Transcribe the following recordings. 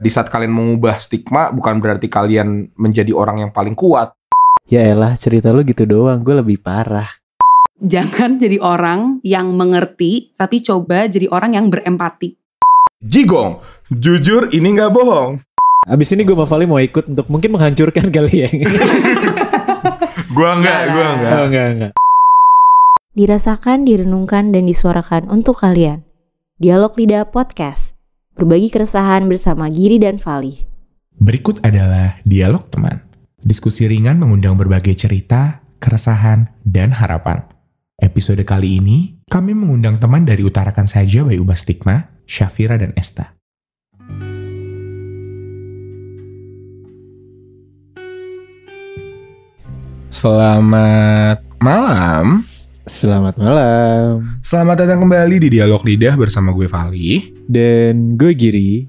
Di saat kalian mengubah stigma, bukan berarti kalian menjadi orang yang paling kuat. Ya elah cerita lu gitu doang, gue lebih parah. Jangan jadi orang yang mengerti, tapi coba jadi orang yang berempati. Jigong, jujur ini nggak bohong. Abis ini gue sama Vali mau ikut untuk mungkin menghancurkan kali ya. Gua nggak, gua nggak. oh, enggak, enggak. Dirasakan, direnungkan, dan disuarakan untuk kalian. Dialog Lidah Podcast. Berbagi keresahan bersama Giri dan Vali. Berikut adalah dialog teman. Diskusi ringan mengundang berbagai cerita, keresahan, dan harapan. Episode kali ini, kami mengundang teman dari Utarakan Saja by Ubah Stigma, Syafira dan Esta. Selamat malam. Selamat malam. Selamat datang kembali di Dialog Lidah bersama gue Vali. Dan gue Giri.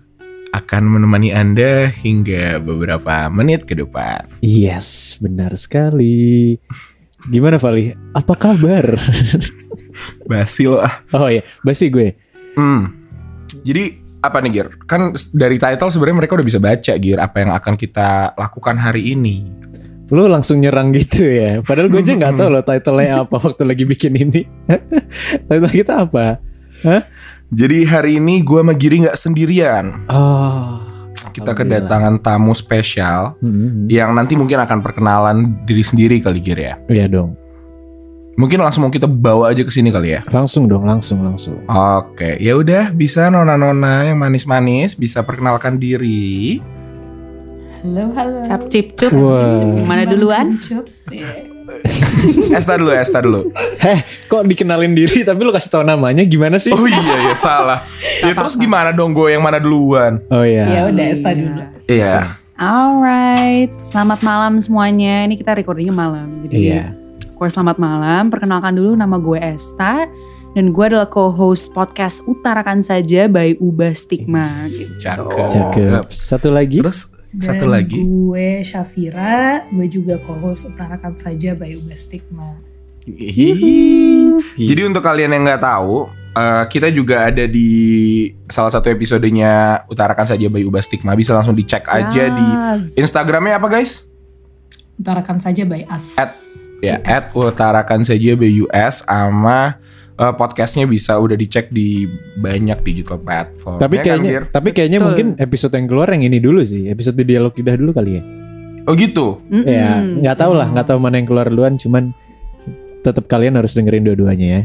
Akan menemani Anda hingga beberapa menit ke depan. Yes, benar sekali. Gimana Vali? Apa kabar? Basi lo ah. oh iya, basi gue. Hmm. Jadi apa nih Gir? Kan dari title sebenarnya mereka udah bisa baca Gir apa yang akan kita lakukan hari ini. Lu langsung nyerang gitu ya. Padahal gue aja nggak tahu loh title-nya apa waktu lagi bikin ini. title kita apa? Hah? Jadi hari ini gue sama Giri nggak sendirian. Oh. Kita kedatangan tamu spesial Hmm, yang nanti mungkin akan perkenalan diri sendiri kali Gir ya. Iya dong. Mungkin langsung mau kita bawa aja ke sini kali ya. Langsung dong, langsung langsung. Oke, ya udah bisa nona-nona yang manis-manis bisa perkenalkan diri. Halo, halo. Cap cip cup. Wah. Mana duluan? Cup. Esta dulu, Esta dulu. Heh, kok dikenalin diri tapi lu kasih tahu namanya gimana sih? Oh iya ya salah. Ya terus gimana dong gue yang mana duluan? Oh iya. Ya udah, Esta dulu. Iya. Alright, selamat malam semuanya. Ini kita recordingnya malam. Jadi, Iya. of course selamat malam. Perkenalkan dulu nama gue Esta. Dan gue adalah co-host podcast Utarakan Saja by Ubah Stigma. gitu. Cakep. Cakep. Satu lagi. Terus satu Dan lagi. gue Syafira, gue juga co-host Utarakan Saja by Ubah Stigma. Jadi untuk kalian yang nggak tahu, eh, kita juga ada di salah satu episodenya Utarakan saja by Ubah Stigma. Bisa langsung dicek aja di Yes. Instagramnya apa guys? Utarakan Saja by Us. At- Ya, at Utarakan saja by US sama eh, podcastnya bisa udah dicek di banyak digital platform. Tapi Ya kan, kayaknya, Gir? tapi kayaknya Betul. mungkin episode yang keluar yang ini dulu sih. Episode di dialog lidah dulu kali ya. oh gitu. Mm-mm. Ya, nggak tahu lah, nggak tahu mana yang keluar duluan. Cuman tetap kalian harus dengerin dua-duanya ya.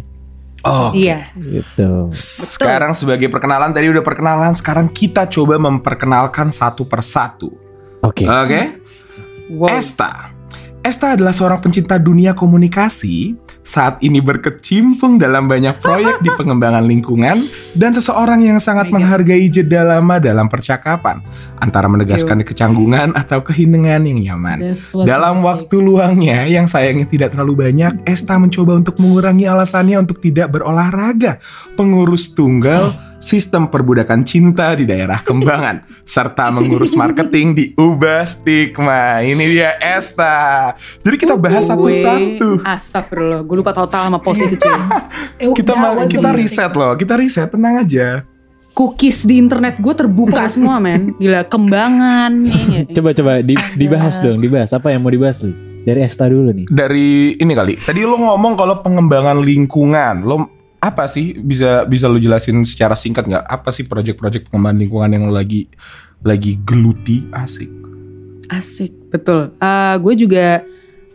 Oh, Iya. Gitu. Sekarang sebagai perkenalan tadi udah perkenalan, sekarang kita coba memperkenalkan satu persatu. Oke. Oke? Wow. Esta. Esta adalah seorang pencinta dunia komunikasi, saat ini berkecimpung dalam banyak proyek di pengembangan lingkungan, dan seseorang yang sangat Oh menghargai jeda lama dalam percakapan, antara menegaskan kecanggungan atau keheningan yang nyaman. Dalam waktu luangnya yang sayangnya tidak terlalu banyak, Esta mencoba untuk mengurangi alasannya untuk tidak berolahraga, pengurus tunggal, sistem perbudakan cinta di daerah kembangan, serta mengurus marketing di Ubah Stigma. Ini dia Esta. Jadi kita bahas satu-satu. Astagfirullah, gue lupa total sama post itu cuy. Eh, Kita that ma- was a kita riset loh, kita riset tenang aja. Cookies di internet gue terbuka semua men. Gila, kembangan. ya? Coba coba di- dibahas dong, dibahas apa yang mau dibahas nih? Dari Esta dulu nih. Dari ini kali. Tadi lo ngomong kalau pengembangan lingkungan, lo apa sih bisa bisa lo jelasin secara singkat nggak? Apa sih proyek-proyek pengembangan lingkungan yang lo lagi lagi geluti? Asik. Asik, betul. Eh, gue juga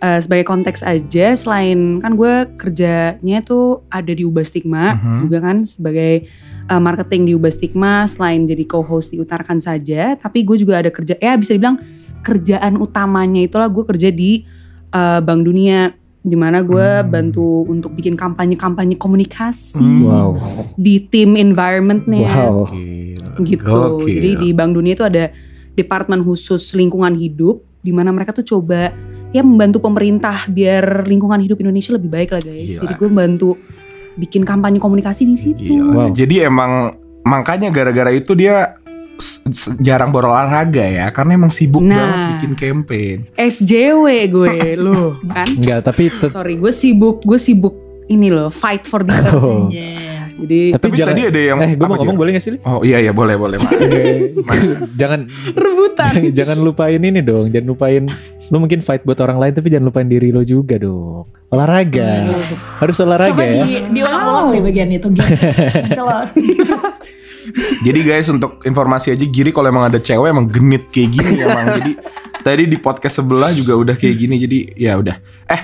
eh, sebagai konteks aja, selain kan gue kerjanya tuh ada di Ubah Stigma, Mhm. juga kan sebagai eh, marketing di Ubah Stigma, selain jadi co-host di Utarakan saja, tapi gue juga ada kerja, ya bisa dibilang kerjaan utamanya itulah gue kerja di eh, Bank Dunia, di mana gue Hmm. bantu untuk bikin kampanye-kampanye komunikasi Hmm. Wow. di tim environmentnya Wow. gitu. Gokil. Jadi di Bank Dunia itu ada departemen khusus lingkungan hidup di mana mereka tuh coba ya membantu pemerintah biar lingkungan hidup Indonesia lebih baik lah guys. Gila. Jadi gue bantu bikin kampanye komunikasi di situ. Wow. Jadi emang makanya gara-gara itu dia jarang berolahraga ya karena emang sibuk Nah. banget bikin campaign. SJW gue loh kan. Enggak, tapi Sorry, gue sibuk, gue sibuk ini loh fight for the earth. Oh. Yeah. Jadi Tapi, Tapi jangan, tadi ada yang eh gue mau ngomong boleh gak sih? Oh iya iya boleh boleh. Eh, jangan rebutan. jangan, jangan lupain ini dong, jangan lupain lu mungkin fight buat orang lain tapi jangan lupain diri lo juga dong. Olahraga. Harus olahraga Coba ya. di, diulang-ulang deh bagian itu gitu. Gitu loh. Jadi guys untuk informasi aja Giri kalau emang ada cewek emang genit kayak gini emang. Jadi tadi di podcast sebelah juga udah kayak gini jadi ya udah. Eh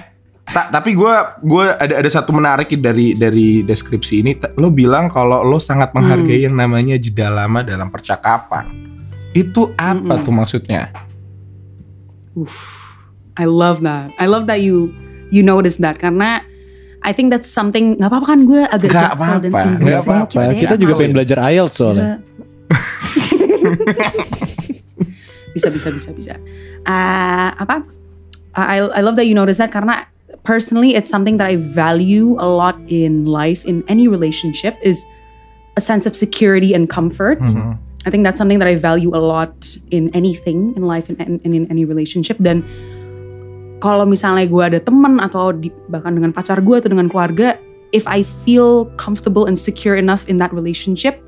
ta- tapi gue gue ada ada satu menarik dari dari deskripsi ini. Lo bilang kalau lo sangat menghargai yang namanya jeda lama dalam percakapan. Itu apa Mm-mm. tuh maksudnya? I love that. I love that you you notice that karena I think that's something nggak apa-apa kan gue agak dan apa-apa, Inggris nggak sedikit apa-apa. ya. Kita juga pengen belajar IELTS soalnya. bisa bisa bisa bisa. Ah, apa? I I love that you notice that karena personally it's something that I value a lot in life in any relationship is a sense of security and comfort. Mhm. I think that's something that I value a lot in anything in life and in, in, any relationship dan kalau misalnya gue ada temen atau di, bahkan dengan pacar gue atau dengan keluarga, if I feel comfortable and secure enough in that relationship,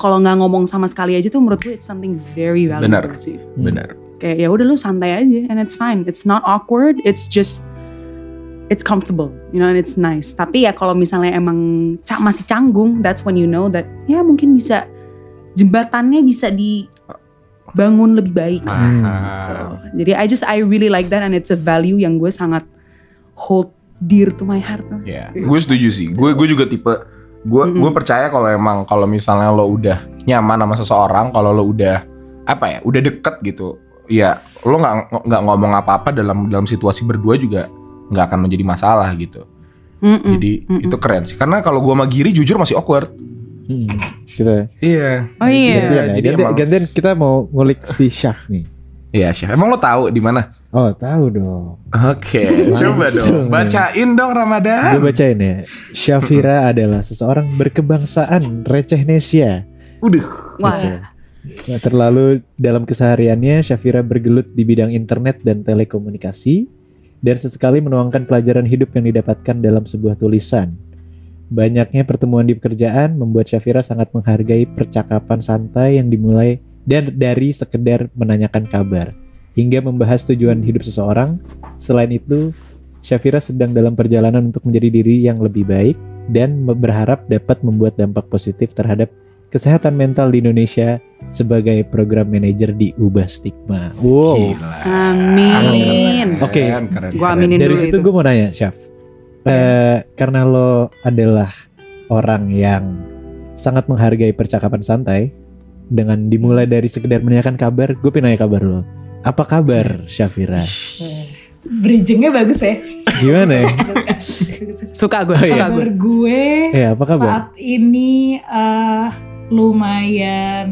kalau nggak ngomong sama sekali aja tuh menurut gue it's something very valuable Benar. sih. Benar. Kayak ya udah lu santai aja and it's fine. It's not awkward. It's just it's comfortable, you know, and it's nice. Tapi ya kalau misalnya emang masih canggung, that's when you know that ya mungkin bisa jembatannya bisa dibangun lebih baik. Paham. Gitu. Jadi I just I really like that and it's a value yang gue sangat hold dear to my heart. Ya, gue setuju sih. Gue gue juga tipe gue Mm-mm. gue percaya kalau emang kalau misalnya lo udah nyaman sama seseorang, kalau lo udah apa ya, udah deket gitu, ya lo nggak nggak ngomong apa-apa dalam dalam situasi berdua juga nggak akan menjadi masalah gitu. Mm-mm. Jadi Mm-mm. itu keren sih. Karena kalau gue sama Giri jujur masih awkward. Hmm, kita Iya. Oh iya. gantian, ya. jadi Gantian- emang- gantian kita mau ngulik si Syaf nih. Iya, Syah. Emang lo tahu di mana? Oh tahu dong. Oke, coba Langsung dong. nih. Bacain dong Ramadan. Gue bacain ya. Syafira adalah seseorang berkebangsaan receh Nesia. Udah. Wah. Gitu. Nah, terlalu dalam kesehariannya Syafira bergelut di bidang internet dan telekomunikasi dan sesekali menuangkan pelajaran hidup yang didapatkan dalam sebuah tulisan. Banyaknya pertemuan di pekerjaan membuat Syafira sangat menghargai percakapan santai yang dimulai dan dari sekedar menanyakan kabar hingga membahas tujuan hidup seseorang. Selain itu, Syafira sedang dalam perjalanan untuk menjadi diri yang lebih baik dan berharap dapat membuat dampak positif terhadap kesehatan mental di Indonesia sebagai program manajer di Ubah Stigma. Wow. Gila. Amin. Keren, Oke. keren, Gua aminin Dari dulu situ itu. gue mau nanya, Syaf. Eh, karena lo adalah orang yang sangat menghargai percakapan santai dengan dimulai dari sekedar menanyakan kabar, gue pengen nanya kabar lo. Apa kabar, Syafira? Bridgingnya bagus ya. Gimana ya? Suka gue, Oh, iya. suka gue. Kabar gue Eh, apa kabar? saat ini eh, lumayan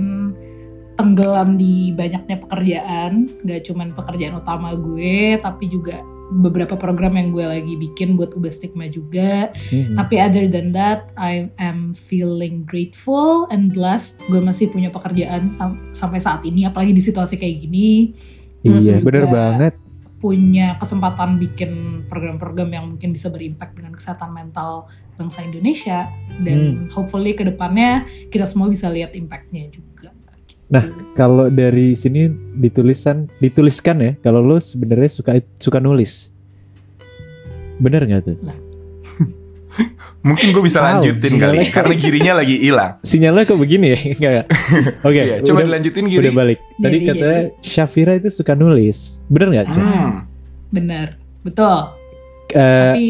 tenggelam di banyaknya pekerjaan. Gak cuman pekerjaan utama gue, tapi juga beberapa program yang gue lagi bikin buat Ubah Stigma juga. Hmm. Tapi other than that, I am feeling grateful and blessed. Gue masih punya pekerjaan sam- sampai saat ini, apalagi di situasi kayak gini. Terus Iya, bener banget. punya kesempatan bikin program-program yang mungkin bisa berimpact dengan kesehatan mental bangsa Indonesia dan hopefully ke depannya kita semua bisa lihat impactnya juga. Nah, Kalau dari sini ditulisan, dituliskan ya, kalau lo sebenarnya suka suka nulis. Bener nggak tuh? Mungkin gue bisa Wow, lanjutin kali kok- karena girinya lagi hilang. Sinyalnya kok begini ya? Enggak. Oke, Iya, coba udah- dilanjutin Giri. Udah balik. Tadi Jadi, kata Syafira itu suka nulis. Bener nggak? Hmm. Bener, betul. Eh, Tapi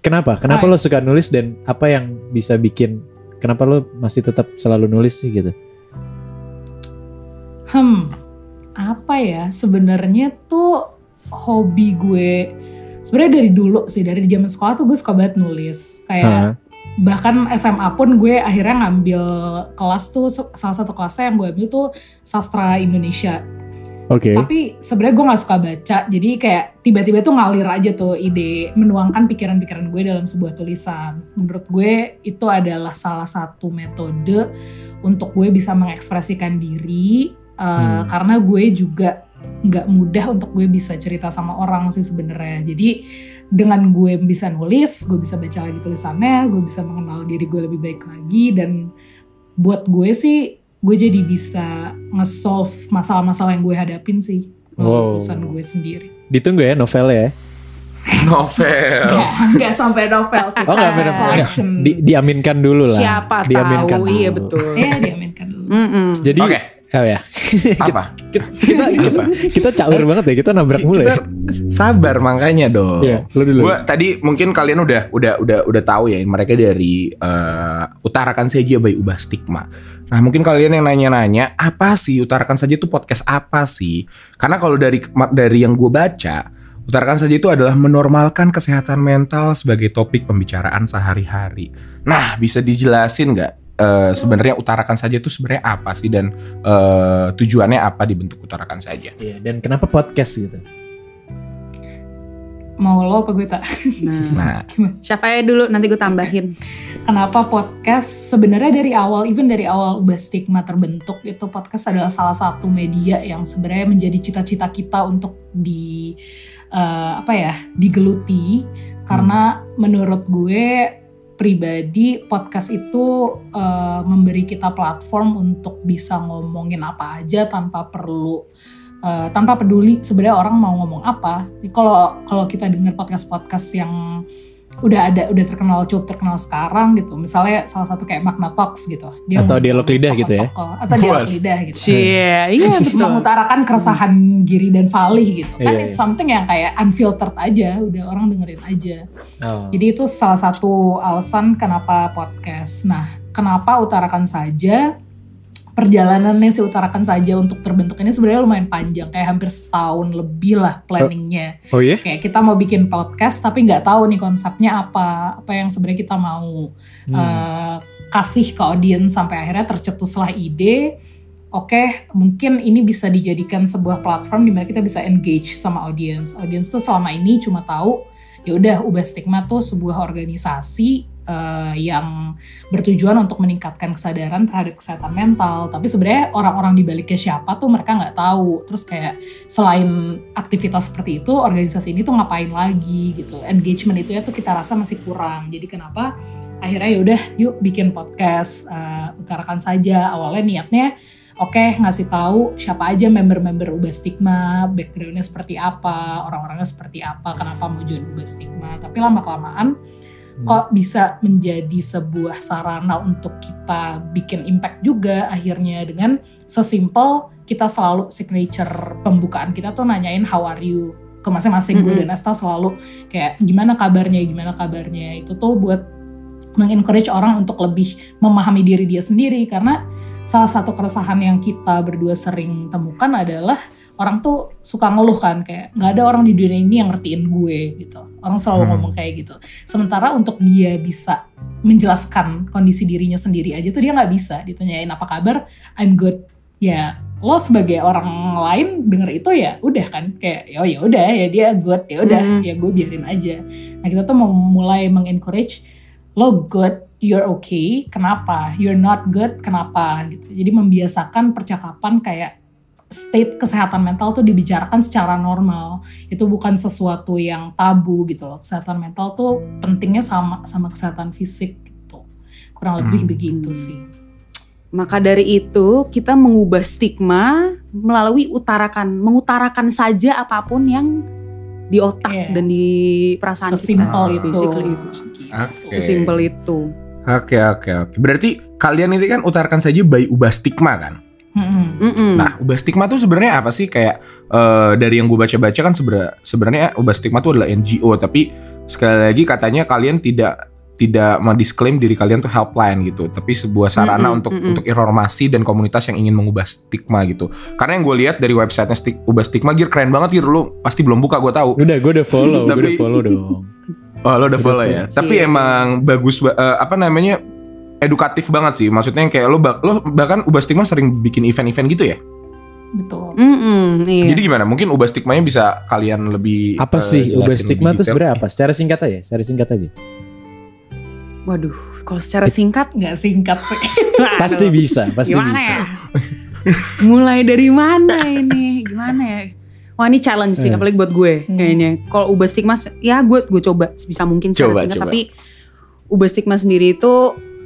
kenapa? Kenapa Hai. lo suka nulis dan apa yang bisa bikin? Kenapa lo masih tetap selalu nulis sih gitu? Hmm, apa ya? Sebenarnya tuh hobi gue sebenarnya dari dulu sih dari zaman sekolah tuh gue suka banget nulis. Kayak Hah? bahkan SMA pun gue akhirnya ngambil kelas tuh salah satu kelasnya yang gue ambil tuh sastra Indonesia. Oke. Tapi sebenarnya gue nggak suka baca, jadi kayak tiba-tiba tuh ngalir aja tuh ide menuangkan pikiran-pikiran gue dalam sebuah tulisan. Menurut gue itu adalah salah satu metode untuk gue bisa mengekspresikan diri, uh, Hmm. karena gue juga nggak mudah untuk gue bisa cerita sama orang sih sebenarnya. Jadi dengan gue bisa nulis, gue bisa baca lagi tulisannya, gue bisa mengenal diri gue lebih baik lagi dan buat gue sih gue jadi bisa nge-solve masalah-masalah yang gue hadapin sih melalui Wow. tulisan gue sendiri. Ditunggu ya novelnya ya. Novel. Nggak, nggak sampai novel sih. Oh benar Kayak collection. Di, diaminkan dulu lah. Siapa diaminkan tahu, iya dulu. betul. Iya diaminkan dulu. Mm-mm. Jadi Oke. Oh ya. Apa? kita kita, kita, kita caur banget ya, kita nabrak mulai. Kita sabar makanya dong. Iya, lu dulu. Gua tadi mungkin kalian udah udah udah udah tahu ya mereka dari eh, utarakan saja by ubah stigma. Nah mungkin kalian yang nanya-nanya apa sih utarakan saja itu podcast apa sih? Karena kalau dari dari yang gue baca utarakan saja itu adalah menormalkan kesehatan mental sebagai topik pembicaraan sehari-hari. Nah bisa dijelasin nggak eh, sebenarnya utarakan saja itu sebenarnya apa sih dan eh, tujuannya apa dibentuk utarakan saja? Iya, dan kenapa podcast gitu? Mau lo apa gue tak? Nah, Nah siapa ya dulu nanti gue tambahin. Kenapa podcast? Sebenarnya dari awal, even dari awal ubah stigma terbentuk itu podcast adalah salah satu media yang sebenarnya menjadi cita-cita kita untuk di eh, apa ya digeluti karena menurut gue pribadi podcast itu eh, memberi kita platform untuk bisa ngomongin apa aja tanpa perlu eh, tanpa peduli sebenarnya orang mau ngomong apa. Kalau kalau kita dengar podcast-podcast yang udah ada udah terkenal cukup terkenal sekarang gitu misalnya salah satu kayak Magna Talks gitu Atau ngomong dialog lidah gitu ya? atau dialog lidah gitu Cie, iya betul. mengutarakan keresahan Giri dan Falih gitu kan Iya, it's iya. something yang kayak unfiltered aja udah orang dengerin aja Oh. jadi itu salah satu alasan kenapa podcast nah kenapa utarakan saja perjalanannya si utarakan saja untuk terbentuk ini sebenarnya lumayan panjang kayak hampir setahun lebih lah planningnya Oh iya? kayak kita mau bikin podcast tapi nggak tahu nih konsepnya apa apa yang sebenarnya kita mau Hmm. eh, kasih ke audiens sampai akhirnya tercetuslah ide oke mungkin ini bisa dijadikan sebuah platform di mana kita bisa engage sama audiens audiens tuh selama ini cuma tahu ya udah ubah stigma tuh sebuah organisasi eh, yang bertujuan untuk meningkatkan kesadaran terhadap kesehatan mental. Tapi sebenarnya orang-orang di baliknya siapa tuh mereka nggak tahu. Terus kayak selain aktivitas seperti itu organisasi ini tuh ngapain lagi gitu. Engagement itu ya tuh kita rasa masih kurang. Jadi kenapa? Akhirnya ya udah yuk bikin podcast eh, utarakan saja. Awalnya niatnya oke ngasih tahu siapa aja member-member ubah stigma backgroundnya seperti apa orang-orangnya seperti apa kenapa mau join ubah stigma. Tapi lama kelamaan kok bisa menjadi sebuah sarana untuk kita bikin impact juga akhirnya dengan sesimpel kita selalu signature pembukaan kita tuh nanyain how are you? Ke masing-masing gue Mm-mm. dan Asta selalu kayak gimana kabarnya? Gimana kabarnya? Itu tuh buat mengencourage orang untuk lebih memahami diri dia sendiri karena salah satu keresahan yang kita berdua sering temukan adalah orang tuh suka ngeluh kan kayak nggak ada orang di dunia ini yang ngertiin gue gitu. Orang selalu Hmm. ngomong kayak gitu. Sementara untuk dia bisa menjelaskan kondisi dirinya sendiri aja tuh dia nggak bisa. Ditanyain apa kabar? I'm good. Ya lo sebagai orang lain denger itu ya udah kan. Kayak oh ya udah ya dia good ya udah Mhm. ya gue biarin aja. Nah kita tuh mau mulai mengencourage lo good you're okay kenapa you're not good kenapa gitu jadi membiasakan percakapan kayak state kesehatan mental tuh dibicarakan secara normal itu bukan sesuatu yang tabu gitu loh kesehatan mental tuh pentingnya sama sama kesehatan fisik gitu kurang lebih Hmm. begitu sih Maka dari itu kita mengubah stigma melalui utarakan, mengutarakan saja apa pun yang di otak Iya. dan di perasaan sesimpel kita. itu Basically. Oke. Sesimpel itu. Oke oke oke. Berarti kalian ini kan utarakan saja by ubah stigma kan? Mm-mm. Mm-mm. Nah, ubah stigma tuh sebenarnya apa sih? Kayak eh, dari yang gue baca-baca kan sebenarnya ubah stigma tuh adalah NGO, tapi sekali lagi katanya kalian tidak tidak mendisklaim diri kalian tuh helpline gitu, tapi sebuah sarana Mm-mm, untuk mm-mm. untuk informasi dan komunitas yang ingin mengubah stigma gitu. Karena yang gue lihat dari websitenya stik, ubah stigma, gir keren banget gir lu pasti belum buka gue tahu. Udah, gue udah follow, gue Tapi- udah follow dong. Oh lo udah Udah follow follow. ya. Tapi emang bagus ba- eh, apa namanya edukatif banget sih. Maksudnya yang kayak lo bak- lo bahkan ubah stigma sering bikin event-event gitu ya. betul Mm-mm, iya. Jadi gimana? Mungkin ubah stigmanya bisa kalian lebih Apa eh, sih ubah jelasin stigma detail. sebenarnya apa? Secara singkat aja, secara singkat aja. Waduh, kalau secara singkat nggak singkat sih Pasti bisa, pasti gimana bisa. ya? Mulai dari mana ini? Gimana ya? Wah ini challenge sih, Eh. apalagi buat gue Hmm. kayaknya. Kalau ubah stigma, ya gue gue coba sebisa mungkin secara Coba, singkat. coba. Tapi ubah stigma sendiri itu,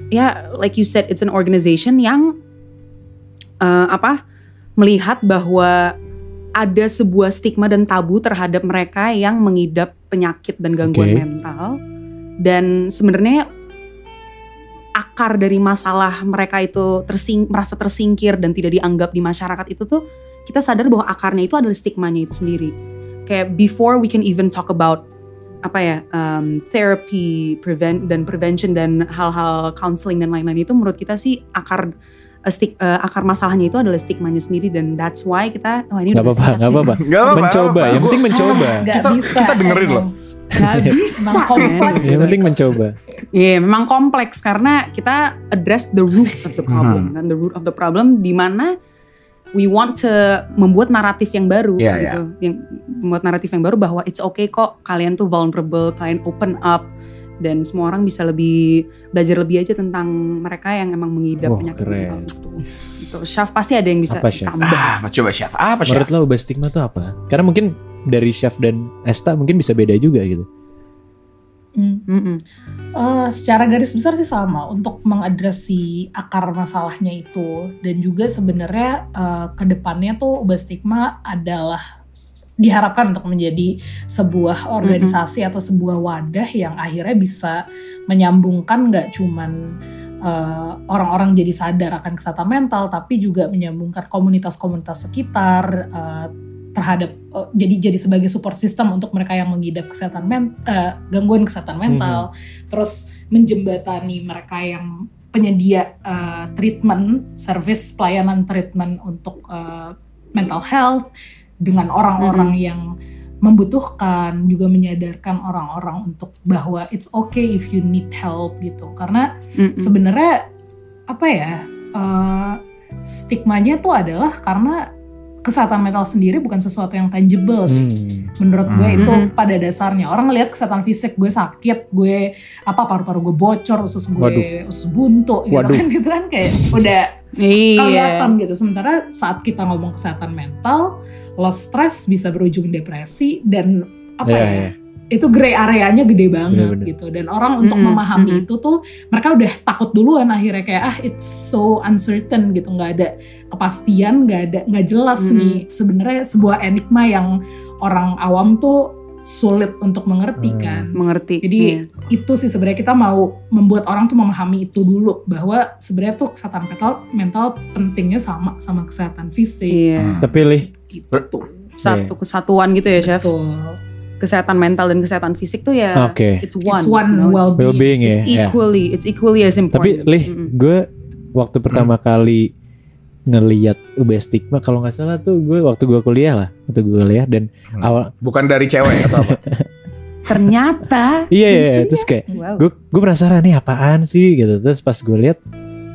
ya like you said, it's an organization yang eh, apa melihat bahwa ada sebuah stigma dan tabu terhadap mereka yang mengidap penyakit dan gangguan Oke. mental. Dan sebenarnya akar dari masalah mereka itu tersing merasa tersingkir dan tidak dianggap di masyarakat itu tuh kita sadar bahwa akarnya itu adalah stigmanya itu sendiri. Kayak before we can even talk about apa ya um, therapy, prevent dan prevention dan hal-hal counseling dan lain-lain itu menurut kita sih akar eh, stig- eh, akar masalahnya itu adalah stigmanya sendiri dan that's why kita oh ini Gak udah apa-apa, gak. Nggak apa-apa, Mencoba, apa-apa. yang penting mencoba. Nggak Kita- bisa. kita dengerin emang. loh. Nggak bisa. Emang kompleks. Yang penting mencoba. Iya, memang kompleks karena kita address the root of the problem kan, the root of the problem di mana we want to membuat naratif yang baru Iya, gitu, yang membuat naratif yang baru bahwa it's okay kok kalian tuh vulnerable, kalian open up dan semua orang bisa lebih belajar lebih aja tentang mereka yang emang mengidap Wah, penyakit keren. mental itu. Gitu. Syaf pasti ada yang bisa Apa, Syaf? tambah. Ah, coba chef? Apa chef? Menurut lo ubah stigma tuh apa? Karena mungkin dari chef dan Esta mungkin bisa beda juga gitu. Hmm. Mm-mm. Eh, secara garis besar sih sama untuk mengadres si akar masalahnya itu dan juga sebenarnya eh, ke depannya tuh ubah stigma adalah diharapkan untuk menjadi sebuah organisasi atau sebuah wadah yang akhirnya bisa menyambungkan nggak cuman eh, orang-orang jadi sadar akan kesehatan mental tapi juga menyambungkan komunitas-komunitas sekitar eh, terhadap eh, jadi jadi sebagai support system untuk mereka yang mengidap kesehatan men- eh, gangguan kesehatan mental. Terus menjembatani mereka yang penyedia eh, treatment service pelayanan treatment untuk eh, mental health dengan orang-orang yang membutuhkan juga menyadarkan orang-orang untuk bahwa it's okay if you need help gitu. Karena Mm-mm. sebenarnya apa ya eh, stigmanya tuh adalah karena kesehatan mental sendiri bukan sesuatu yang tangible sih Hmm. menurut gue Hmm. itu Mhm. pada dasarnya orang ngelihat kesehatan fisik gue sakit gue apa paru-paru gue bocor usus gue Waduh. usus buntu gitu Waduh. kan itu kan kayak udah Iya. kelihatan gitu sementara saat kita ngomong kesehatan mental lo stres bisa berujung depresi dan apa Iya, ya iya. Itu gray areanya gede banget Bener-bener. gitu dan orang untuk Mm-mm, memahami mm-mm. itu tuh mereka udah takut duluan akhirnya kayak ah it's so uncertain gitu nggak ada kepastian nggak ada nggak jelas Mm-mm. nih sebenarnya sebuah enigma yang orang awam tuh sulit untuk mengerti Hmm. kan mengerti. Jadi, Iya. itu sih sebenarnya kita mau membuat orang tuh memahami itu dulu bahwa sebenarnya tuh kesehatan mental mental pentingnya sama sama kesehatan fisik Iya. Tapi lih, gitu. Satu kesatuan gitu ya, Chef. Betul. Kesehatan mental dan kesehatan fisik tuh ya oke. it's one. It's one you know, it's- well-being. Well-being ya. It's ya. equally, it's equally as Tapi important. lih, Mm-mm. gue waktu pertama kali ngeliat UB stigma kalau nggak salah tuh gue waktu gue kuliah lah waktu gue kuliah dan Hmm. awal Bukan dari cewek atau apa? ternyata iya iya iya. terus kayak wow. gue gue penasaran nih apaan sih gitu terus pas gue lihat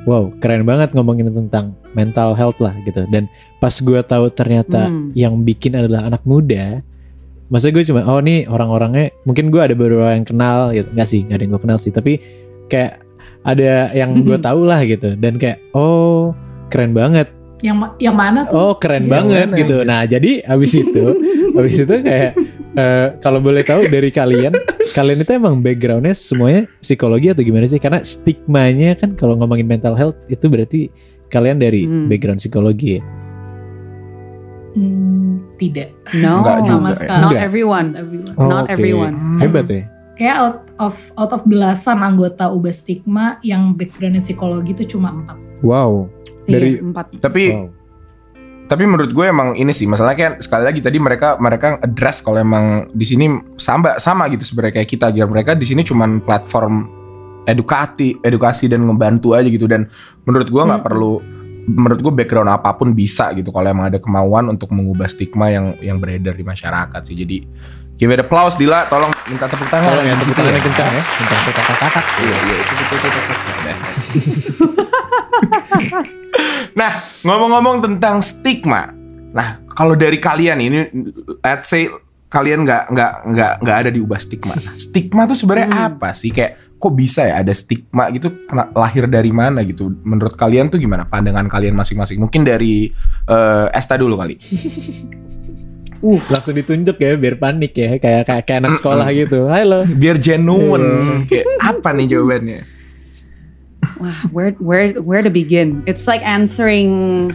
wow keren banget ngomongin tentang mental health lah gitu dan pas gue tahu ternyata Hmm. yang bikin adalah anak muda masa gue cuma oh nih orang-orangnya mungkin gue ada beberapa yang kenal gitu nggak sih nggak ada yang gue kenal sih tapi kayak ada yang gue tahu lah gitu dan kayak oh keren banget Yang ma- yang mana tuh? oh keren Yang banget mana gitu gitu? nah jadi abis itu abis itu kayak eh, kalau boleh tahu dari kalian kalian itu emang backgroundnya semuanya psikologi atau gimana sih karena stigmanya kan kalau ngomongin mental health itu berarti kalian dari Hmm. background psikologi ya Hmm, tidak. no, Enggak Sama juga ya. sekali. not Enggak. everyone. Everyone. Oh, Not oke. everyone. hebat ya Kayak out of out of belasan anggota Ubah Stigma yang backgroundnya psikologi itu cuma empat. wow Dari- Iya, empat. Tapi wow. tapi menurut gue emang ini sih masalahnya kan sekali lagi tadi mereka mereka address kalau emang di sini sama sama gitu sebenarnya kayak kita aja mereka di sini cuman platform edukasi edukasi dan ngebantu aja gitu dan menurut gue nggak Hmm. perlu menurut gue background apa pun bisa gitu kalau emang ada kemauan untuk mengubah stigma yang yang beredar di masyarakat sih. Jadi give it applause Dila. Tolong minta tepuk tangan. Tolong ya tepuk tangannya kencang ya. Kencang kencang kencang Iya, iya, itu betul, betul. nah, ngomong-ngomong tentang stigma. Nah, kalau dari kalian ini, let's say kalian nggak nggak nggak nggak ada diubah stigma. Nah, stigma tuh sebenarnya Hmm. apa sih? Kayak kok bisa ya ada stigma gitu? Lahir dari mana gitu? Menurut kalian tuh gimana? Pandangan kalian masing-masing? Mungkin dari eh, Esta dulu kali. Uh, langsung ditunjuk ya biar panik ya kayak kayak, kayak anak sekolah gitu halo Biar genuine. Kayak apa nih jawabannya? wah, where where where to begin? It's like answering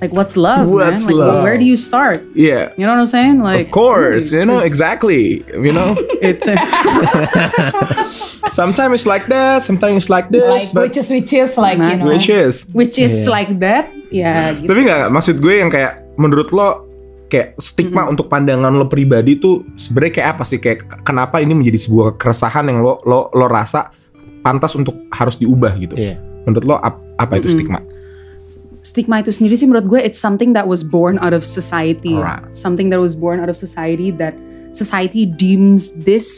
like what's love, What's man? Like love? where do you start? Yeah. You know what I'm saying? Like Of course, you know exactly. You know, It's sometimes it's like that, sometimes it's like this, like but which is which is like you know which is. which is Iya. like that. Ya gitu. Tapi nggak maksud gue yang kayak menurut lo kayak stigma untuk pandangan lo pribadi tuh sebenarnya kayak apa sih kayak kenapa ini menjadi sebuah keresahan yang lo lo lo rasa pantas untuk harus diubah gitu. Iya. Menurut lo ap- apa itu Mm-mm. stigma? Stigma itu sendiri sih menurut gue it's something that was born out of society Alright. something that was born out of society that society deems this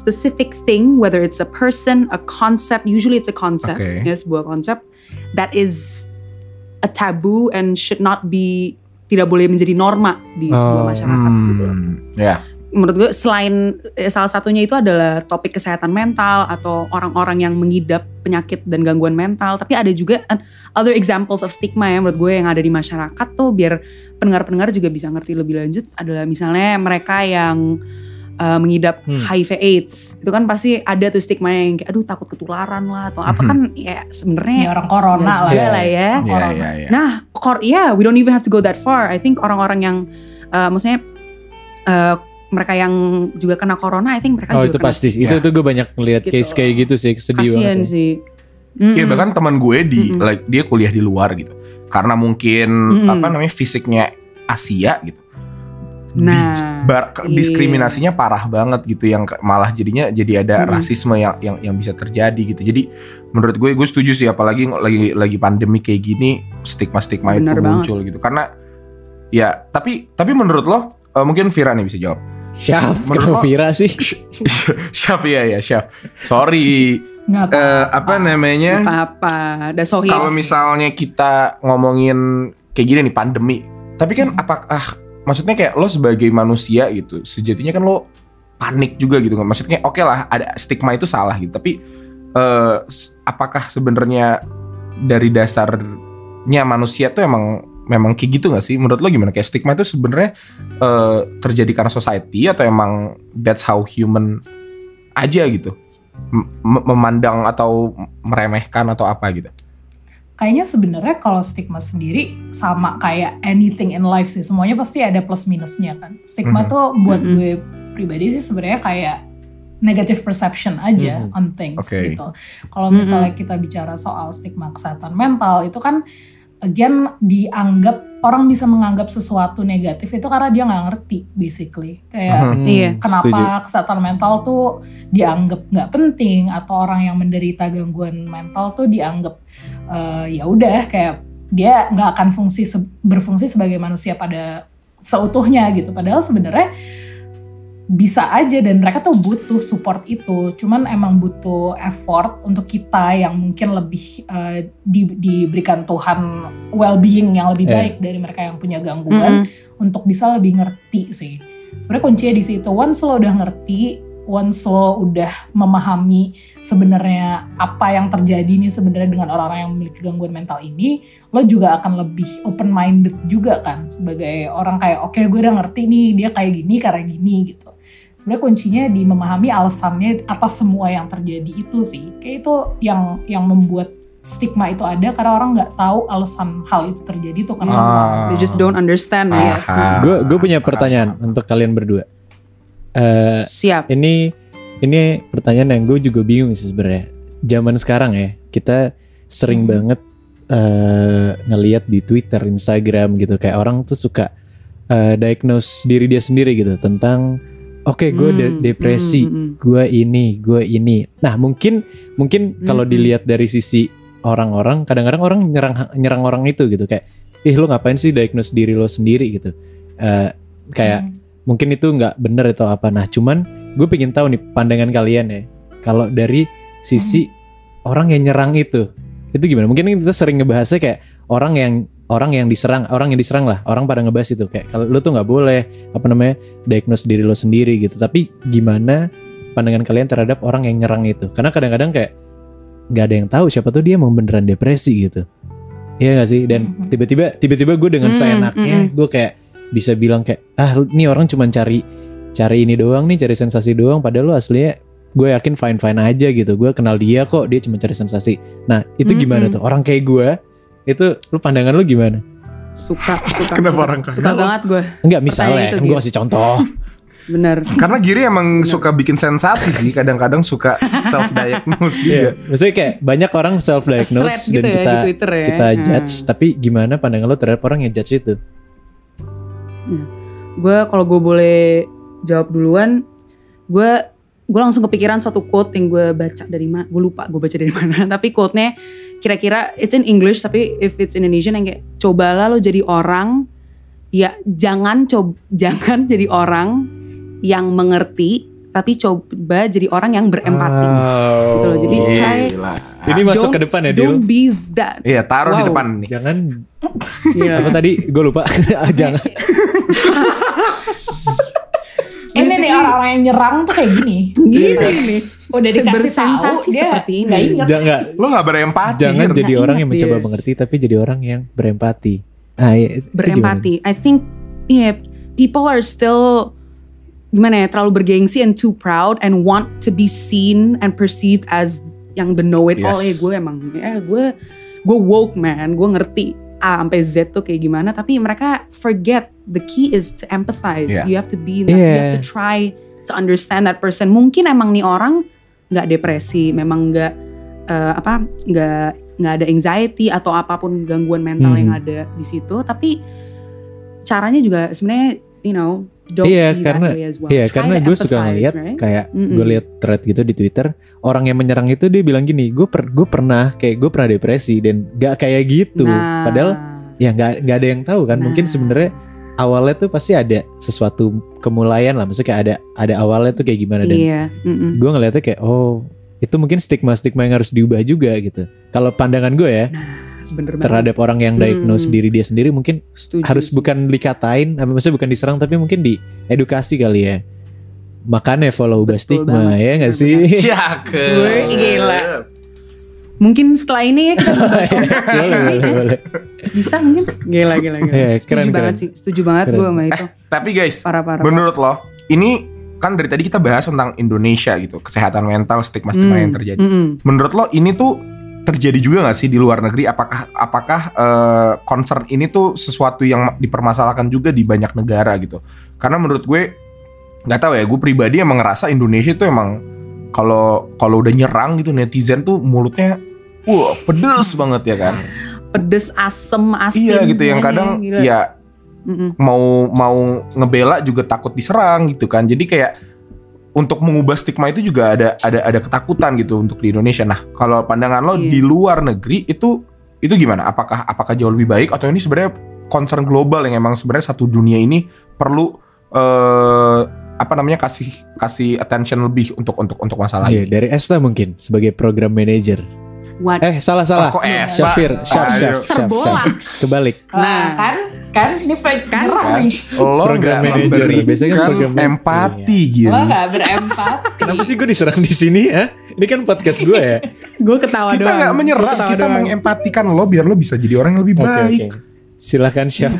specific thing whether it's a person a concept usually it's a concept Okay. ya sebuah konsep that is a taboo and should not be tidak boleh menjadi norma di sebuah Oh. masyarakat gitu Hmm, ya. Menurut gue selain eh, salah satunya itu adalah topik kesehatan mental atau orang-orang yang mengidap penyakit dan gangguan mental tapi ada juga uh, other examples of stigma ya menurut gue yang ada di masyarakat tuh biar pendengar-pendengar juga bisa ngerti lebih lanjut adalah misalnya mereka yang uh, mengidap Hmm. HIV AIDS itu kan pasti ada tuh stigma yang kayak aduh takut ketularan lah atau apa Mhm. kan ya sebenarnya ya orang corona lah ya. lah ya Ya, Corona. ya, ya. Nah, kor ya, we don't even have to go that far. I think orang-orang yang, uh, maksudnya uh, mereka yang juga kena corona, I think mereka oh juga itu kena. pasti itu Ya. tuh gue banyak ngeliat Gitu. case kayak gitu sih sedih Kasian banget ya. sih. Iya Mm-mm. bahkan teman gue di Mm-mm. like dia kuliah di luar gitu. Karena mungkin Mm-mm. apa namanya fisiknya Asia gitu. Di- Nah, bar- ke- iya. diskriminasinya parah banget gitu yang malah jadinya jadi ada Mm-mm. rasisme yang yang yang bisa terjadi gitu. Jadi menurut gue gue setuju sih apalagi lagi lagi pandemi kayak gini stigma-stigma itu Benar banget. muncul gitu. Karena ya tapi tapi menurut lo eh, mungkin Vira nih bisa jawab. Syaf Menurut kenapa Vira sih Chef ya ya chef. Sorry nggak apa Eh, apa namanya? apa-apa. Ada sohi. Kalau misalnya kita ngomongin kayak gini nih pandemi, tapi kan apakah maksudnya kayak lo sebagai manusia gitu, sejatinya kan lo panik juga gitu kan. Maksudnya oke lah ada stigma itu salah gitu, tapi eh, s- apakah sebenarnya dari dasarnya manusia tuh emang memang kayak gitu gak sih? Menurut lo gimana? Kayak stigma itu sebenarnya eh, terjadi karena society atau emang that's how human aja gitu? Mem- memandang atau meremehkan atau apa gitu? kayaknya sebenarnya kalau stigma sendiri sama kayak anything in life sih semuanya pasti ada plus minusnya kan stigma Mhm. tuh buat Mhm. gue pribadi sih sebenarnya kayak negative perception aja Mhm. on things Oke. gitu kalau misalnya kita bicara soal stigma kesehatan mental itu kan again dianggap orang bisa menganggap sesuatu negatif itu karena dia nggak ngerti basically kayak Mhm. Iya. kenapa setuju. kesehatan mental tuh dianggap nggak penting atau orang yang menderita gangguan mental tuh dianggap eh, ya udah kayak dia nggak akan fungsi berfungsi sebagai manusia pada seutuhnya gitu padahal sebenarnya bisa aja dan mereka tuh butuh support itu cuman emang butuh effort untuk kita yang mungkin lebih eh, di- diberikan Tuhan well-being yang lebih Eh. baik dari mereka yang punya gangguan Mm-mm. untuk bisa lebih ngerti sih. Sebenarnya kuncinya di situ. Once lo udah ngerti, once lo udah memahami sebenarnya apa yang terjadi nih sebenarnya dengan orang-orang yang memiliki gangguan mental ini, lo juga akan lebih open minded juga kan sebagai orang kayak oke gue udah ngerti nih dia kayak gini karena gini gitu. Sebenarnya kuncinya di memahami alasannya atas semua yang terjadi itu sih. Kayak itu yang yang membuat stigma itu ada karena orang nggak tahu alasan hal itu terjadi tuh kenapa. Ah. They just don't understand. Paham. gue gue punya pertanyaan untuk kalian berdua Eh Siap. ini ini pertanyaan yang gue juga bingung sih sebenarnya. Zaman sekarang ya kita sering Hmm. banget eh ngelihat di Twitter, Instagram gitu kayak orang tuh suka eh, diagnose diri dia sendiri gitu tentang oke gue de- Hmm, depresi, mm, mm, mm. gue ini, gue ini. Nah mungkin mungkin kalau Mm-mm. dilihat dari sisi orang-orang, kadang-kadang orang nyerang nyerang orang itu gitu kayak, ih lo ngapain sih diagnose diri lo sendiri gitu. Eh, kayak Hmm. mungkin itu nggak bener atau apa. Nah cuman gue pengen tahu nih pandangan kalian ya. Kalau dari sisi orang yang nyerang itu, itu gimana? Mungkin kita sering ngebahasnya kayak orang yang orang yang diserang, orang yang diserang lah, orang pada ngebahas itu kayak kalau lu tuh nggak boleh apa namanya diagnose diri lo sendiri gitu. Tapi gimana pandangan kalian terhadap orang yang nyerang itu? Karena kadang-kadang kayak nggak ada yang tahu siapa tuh dia mau beneran depresi gitu. Iya gak sih? Dan Mhm. tiba-tiba tiba-tiba gue dengan Hmm, seenaknya hmm. gue kayak bisa bilang kayak ah nih orang cuma cari cari ini doang nih cari sensasi doang padahal lu aslinya gue yakin fine fine aja gitu gue kenal dia kok dia cuma cari sensasi nah itu gimana Mm-mm. tuh orang kayak gue itu lu pandangan lu gimana Suka, suka. Kenapa suka. orang Suka kagak? banget gue. enggak misalnya kan gue kasih contoh Bener. Karena Giri emang suka bikin sensasi sih, kadang-kadang suka self diagnose juga. Iya, maksudnya kayak banyak orang self diagnose gitu dan ya kita di Twitter ya. kita Hmm. judge tapi gimana pandangan lo terhadap orang yang judge itu gue kalau gue boleh jawab duluan gue gue langsung kepikiran suatu quote yang gue baca dari mana gue lupa gue baca dari mana tapi quote-nya kira-kira it's in English tapi if it's Indonesian yang kayak cobalah lo jadi orang ya jangan coba jangan jadi orang yang mengerti tapi coba jadi orang yang berempati. Gitu loh. Jadi try ini masuk ke depan ya Dil? don't be that. Iya, taruh di Wow. depan nih. jangan. Iya. apa tadi? Gue lupa. Jangan Ini nih orang-orang yang nyerang tuh kayak gini. gini nih Udah dikasih tahu Bersensasi dia seperti ini. nggak inget. jangan Lo gak berempati. jangan jadi orang yang mencoba dia. mengerti tapi jadi orang yang berempati ah iya, itu berempati. I think yeah, people are still gimana ya terlalu bergengsi and too proud and want to be seen and perceived as yang the know it all. Yes. Eh gue emang ya gue gue woke man, gue ngerti A sampai Z tuh kayak gimana. Tapi mereka forget the key is to empathize. Yeah. You have to be, in that, you have to Yeah. try to understand that person. Mungkin emang nih orang nggak depresi, memang nggak eh, apa nggak nggak ada anxiety atau apa pun gangguan mental Hmm. yang ada di situ. Tapi caranya juga sebenarnya you know don't Iya, be karena- that way as well. Iya Try karena gue suka ngeliat right? kayak Mm-mm. gue liat thread gitu di Twitter orang yang menyerang itu dia bilang gini gue per gue pernah kayak gue pernah depresi dan gak kayak gitu Nah, padahal ya nggak nggak ada yang tahu kan mungkin Nah. sebenarnya awalnya tuh pasti ada sesuatu kemulaian lah maksudnya kayak ada ada awalnya tuh kayak gimana dan iya, mm-mm. gue ngeliatnya kayak oh itu mungkin stigma stigma yang harus diubah juga gitu kalau pandangan gue ya bener banget. terhadap orang yang diagnose Hmm. diri dia sendiri mungkin Setuju harus sih. bukan dikatain apa maksudnya bukan diserang tapi mungkin diedukasi kali ya makanya follow ubah Betul stigma banget, ya nggak sih Cakep. Gue gila. Mungkin setelah ini ya kita bisa bahas boleh ini, boleh ya. boleh Bisa mungkin. Gila gila gila. Iya, setuju keren, banget keren. sih. Setuju banget gue sama itu. Tapi guys, Parah parah. menurut lo, ini kan dari tadi kita bahas tentang Indonesia gitu, kesehatan mental, stigma-stigma Hmm, yang terjadi. mm-mm. Menurut lo ini tuh terjadi juga gak sih di luar negeri? Apakah apakah eh, concern ini tuh sesuatu yang dipermasalahkan juga di banyak negara gitu? Karena menurut gue nggak tahu ya, gue pribadi emang ngerasa Indonesia tuh emang kalau kalau udah nyerang gitu netizen tuh mulutnya wah pedes banget ya kan? Pedes, asem, asin. iya gitu yang kadang gila. ya Mm-mm. mau mau ngebela juga takut diserang gitu kan. Jadi kayak untuk mengubah stigma itu juga ada ada ada ketakutan gitu untuk di Indonesia. Nah, kalau pandangan lo Iya. di luar negeri itu itu gimana? Apakah apakah jauh lebih baik atau ini sebenarnya concern global yang emang sebenarnya satu dunia ini perlu eh apa namanya kasih kasih attention lebih untuk untuk untuk masalah Iya, ini. dari Esta mungkin sebagai program manager What? eh salah salah Oh, kok Esta? Syafir Syaf kebalik Nah, Nah. kan kan ini pengen Kan? nyerang nih. Lo Program nggak manager. Biasanya kan program empati Iya. gitu. Lo gak berempat. kenapa sih gue diserang di sini ya ini kan podcast gue ya Gue ketawa Kita doang. nggak Gua menyerang, ketawa kita doang. mengempatikan lo biar lo bisa jadi orang yang lebih baik. oke silahkan Syaf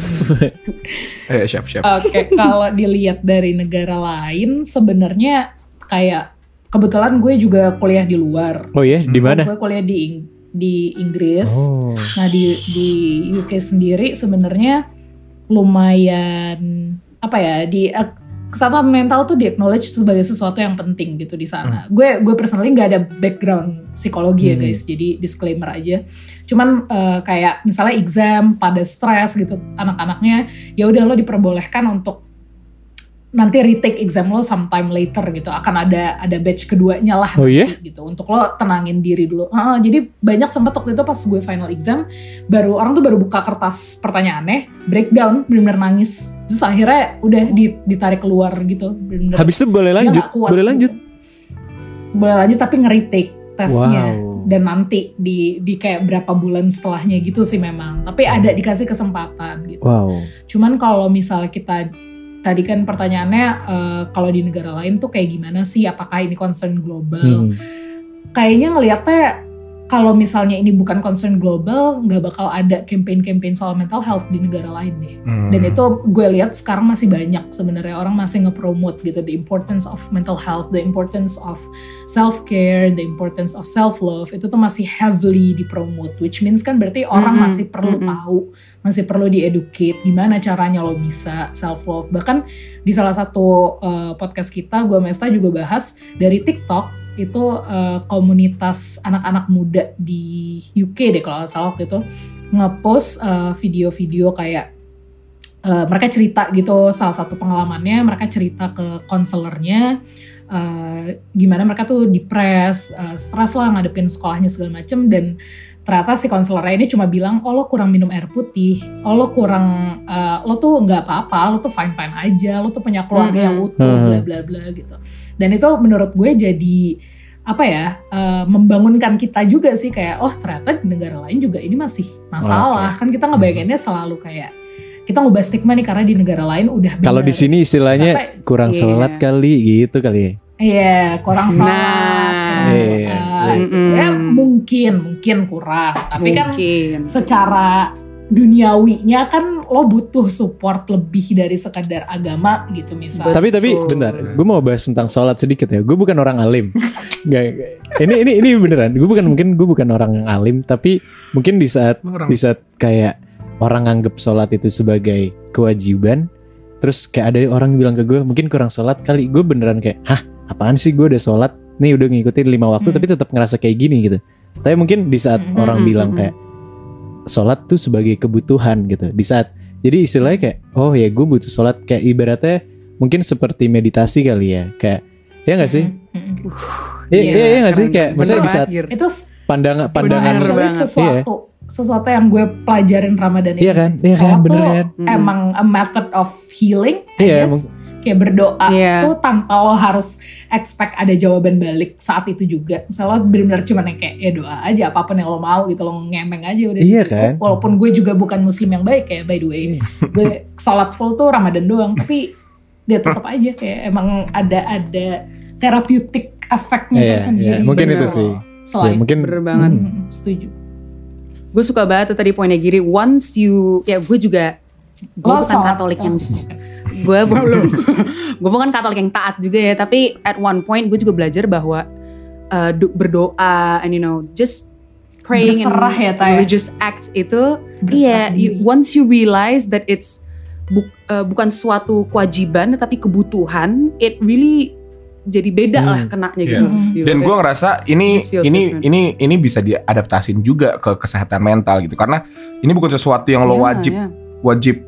Eh, chef chef. Oke, kalau dilihat dari negara lain sebenarnya kayak kebetulan gue juga kuliah di luar. oh ya di mana Gue kuliah di Ing- di Inggris. oh Nah di di UK sendiri sebenarnya lumayan apa ya di eh, kesehatan mental tuh di acknowledge sebagai sesuatu yang penting gitu di sana. Gue gue personally nggak ada background psikologi ya Hmm. guys, jadi disclaimer aja. Cuman eh, kayak misalnya exam pada stres gitu anak-anaknya ya udah lo diperbolehkan untuk nanti retake exam lo sometime later gitu. Akan ada ada batch keduanya lah Oh nanti gitu. Untuk lo tenangin diri dulu. Heeh, jadi banyak sempat waktu itu pas gue final exam baru orang tuh baru buka kertas pertanyaannya breakdown bener-bener nangis. Terus akhirnya udah di- ditarik keluar gitu bener-bener. Habis itu boleh lanjut? kuat. Boleh gitu. lanjut? Boleh lanjut tapi nge-retake tesnya. Wow. Dan nanti di di kayak berapa bulan setelahnya gitu sih memang. Tapi ada dikasih kesempatan gitu. Wow. Cuman kalau misalnya kita tadi kan pertanyaannya eh, kalau di negara lain tuh kayak gimana sih? Apakah ini concern global? Hmm. Kayaknya ngelihatnya kalau misalnya ini bukan concern global, nggak bakal ada campaign-campaign soal mental health di negara lain deh. Hmm. Dan itu gue lihat sekarang masih banyak sebenarnya orang masih nge-promote gitu the importance of mental health, the importance of self care, the importance of self love itu tuh masih heavily dipromote, which means kan berarti orang Mhm, masih perlu mhm. tahu, masih perlu dieducate gimana caranya lo bisa self love. Bahkan di salah satu uh, podcast kita, gue Mesta juga bahas dari TikTok itu uh, komunitas anak-anak muda di UK deh kalau nggak salah waktu itu ngepost uh, video-video kayak uh, mereka cerita gitu salah satu pengalamannya mereka cerita ke konselornya uh, gimana mereka tuh depres, uh, stres lah ngadepin sekolahnya segala macem dan ternyata si konselornya ini cuma bilang oh lo kurang minum air putih, oh lo kurang uh, lo tuh nggak apa-apa, lo tuh fine fine aja, lo tuh punya keluarga yang Mhm. utuh, bla bla bla gitu. Dan itu menurut gue jadi apa ya uh, membangunkan kita juga sih kayak oh ternyata di negara lain juga ini masih masalah kan kita ngebayanginnya selalu kayak kita ngubah stigma nih karena di negara lain udah Kalau di sini istilahnya Tapi- kurang Iya. sholat kali gitu kali ya. Iya, kurang sholat. Nah. kurang Iya. doa, gitu. Mm-mm. Ya, mungkin, mungkin kurang. Tapi kan Mungkin. secara duniawinya kan lo butuh support lebih dari sekedar agama gitu misalnya. Tapi tapi bentar, gue mau bahas tentang sholat sedikit ya. Gue bukan orang alim. Gak, ini ini ini beneran. Gue bukan mungkin gue bukan orang yang alim, tapi mungkin di saat orang di saat kayak orang nganggep sholat itu sebagai kewajiban, terus kayak ada orang bilang ke gue mungkin kurang sholat kali. Gue beneran kayak, hah apaan sih gue udah sholat nih udah ngikutin lima waktu Hmm. tapi tetap ngerasa kayak gini gitu. Tapi mungkin di saat Hmm. orang Hmm, bilang hmm, kayak sholat tuh sebagai kebutuhan gitu. Di saat jadi istilahnya kayak oh ya gue butuh sholat kayak ibaratnya mungkin seperti meditasi kali ya kayak ya nggak sih? Mm-mm. Iya Iya, iya iya nggak sih kayak maksudnya di Bener saat. Itu pandangan pandangan Bener actually banget. sesuatu sesuatu yang gue pelajarin Ramadan ini Iya kan? Iya kan? Sholat Bener tuh kan? Emang a method of healing, I Iya, guess. Kayak berdoa Iya. tuh tanpa lo harus expect ada jawaban balik saat itu juga. Misalnya lo benar-benar cuma yang kayak ya doa aja apa pun yang lo mau gitu lo ngemeng aja udah di Iya situ. kan? Walaupun gue juga bukan muslim yang baik ya by the way. gue sholat full tuh Ramadan doang tapi dia tetap aja kayak emang ada ada therapeutic efeknya Iya, tersendiri. iya, mungkin gitu itu loh. sih. Selain Ya, mungkin Bener banget. Hmm, setuju. Gue suka banget tadi poinnya Giri. Once you, ya gue juga, gue bukan Katolik yang, oh, gue belum, gue bukan Katolik yang taat juga ya. Tapi at one point gue juga belajar bahwa uh, berdoa and you know just praying Berserah ya, and Ta, ya? religious acts itu, Berserah iya. you- diri. once you realize that it's bu- uh, bukan suatu kewajiban tapi kebutuhan, it really jadi beda Hmm. lah kenanya Iya. gitu. Gitu. Dan gue ngerasa ini ini different. ini ini bisa diadaptasin juga ke kesehatan mental gitu karena ini bukan sesuatu yang lo Iya, wajib iya. wajib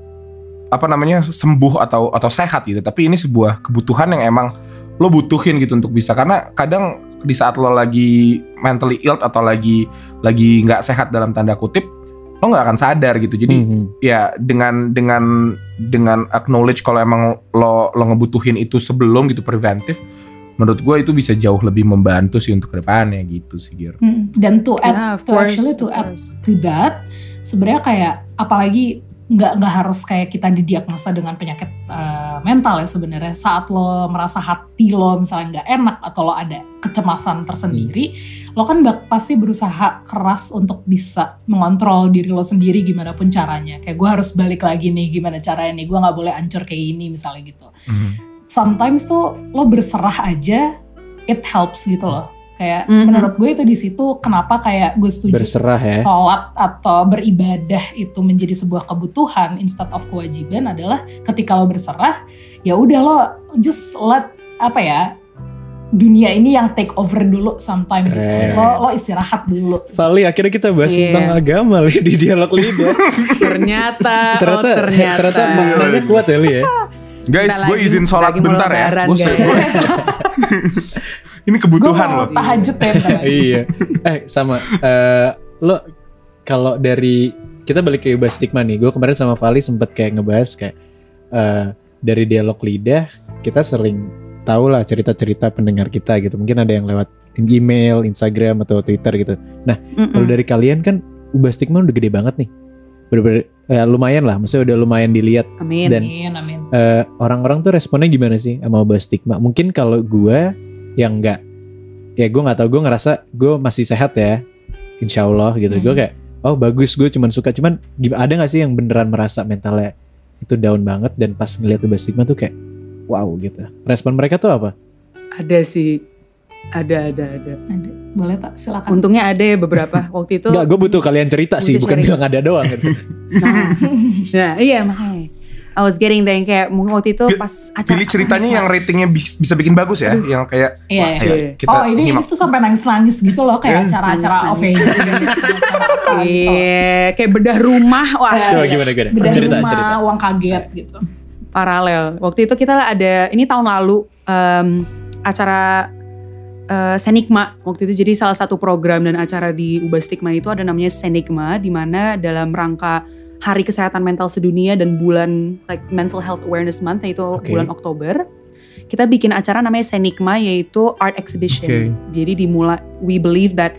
apa namanya sembuh atau atau sehat gitu. Tapi ini sebuah kebutuhan yang emang lo butuhin gitu untuk bisa. Karena kadang di saat lo lagi mentally ill atau lagi lagi nggak sehat dalam tanda kutip lo nggak akan sadar gitu. Jadi Mhm. ya dengan dengan dengan acknowledge kalau emang lo lo ngebutuhin itu sebelum gitu preventif menurut gue itu bisa jauh lebih membantu sih untuk ke depannya gitu sih Gir. Mm, Dan to add, Yeah, to course, actually to add to that, sebenarnya kayak apalagi nggak nggak harus kayak kita didiagnosa dengan penyakit uh, mental ya sebenarnya. Saat lo merasa hati lo misalnya nggak enak atau lo ada kecemasan tersendiri, lo kan bak- pasti berusaha keras untuk bisa mengontrol diri lo sendiri gimana pun caranya. Kayak gue harus balik lagi nih gimana caranya nih, gue nggak boleh ancur kayak ini misalnya gitu. Sometimes tuh lo berserah aja it helps gitu loh kayak Mhm. menurut gue itu di situ kenapa kayak gue setuju berserah ya. sholat atau beribadah itu menjadi sebuah kebutuhan instead of kewajiban adalah ketika lo berserah ya udah lo just let apa ya dunia ini yang take over dulu sometime gitu lo lo istirahat dulu Vali akhirnya kita bahas Iya. tentang agama Li, di dialog lidah. Ternyata, ternyata oh ternyata. ternyata maknanya kuat ya Li ya. Guys, gue izin sholat bentar ya. Gue. ini kebutuhan loh. tahajud ya iya. Eh sama eh, lo kalau dari kita balik ke Ibas Stigma nih. Gue kemarin sama Vali sempet kayak ngebahas kayak eh, dari dialog lidah kita sering tahu lah cerita-cerita pendengar kita gitu. Mungkin ada yang lewat email, Instagram atau Twitter gitu. Mm-mm. Kalau dari kalian kan Ubah Stigma udah gede banget nih. Bener-bener ya, lumayan lah, maksudnya udah lumayan dilihat Amin. Dan- amin amin eh, orang-orang tuh responnya gimana sih sama Ubah Stigma? Mungkin kalau gue yang nggak, ya gue nggak tahu, gue ngerasa gue masih sehat ya. insya Allah gitu Hmm. gue kayak oh bagus gue cuman suka cuman ada nggak sih yang beneran merasa mentalnya itu down banget dan pas ngeliat Ubah Stigma tuh kayak wow gitu respon mereka tuh apa Ada sih. Ada, ada, ada. Ada. Boleh tak silakan. Untungnya ada ya beberapa. Waktu itu. Enggak, gue butuh kalian cerita sih, bukan bilang ada doang. gitu. Nah, nah, iya makanya. I was getting there yang kayak mungkin waktu itu pas acara Pilih ceritanya yang ratingnya bis- bisa bikin bagus ya, yang kayak Iya, wah, iya. ayo, kita oh ini, ini nyimak. tuh sampai nangis-nangis gitu loh kayak Eh, acara-acara apa gitu. Iya, kayak bedah rumah wah Coba iya. gimana gimana? Beda Cerita, rumah, cerita. uang kaget gitu. paralel. Waktu itu kita ada ini tahun lalu em, acara eh, Senikma waktu itu jadi salah satu program dan acara di Ubah Stigma itu ada namanya Senikma di mana dalam rangka Hari Kesehatan Mental Sedunia dan bulan like Mental Health Awareness Month yaitu Oke. bulan Oktober kita bikin acara namanya Senikma yaitu art exhibition. Oke. Jadi dimulai we believe that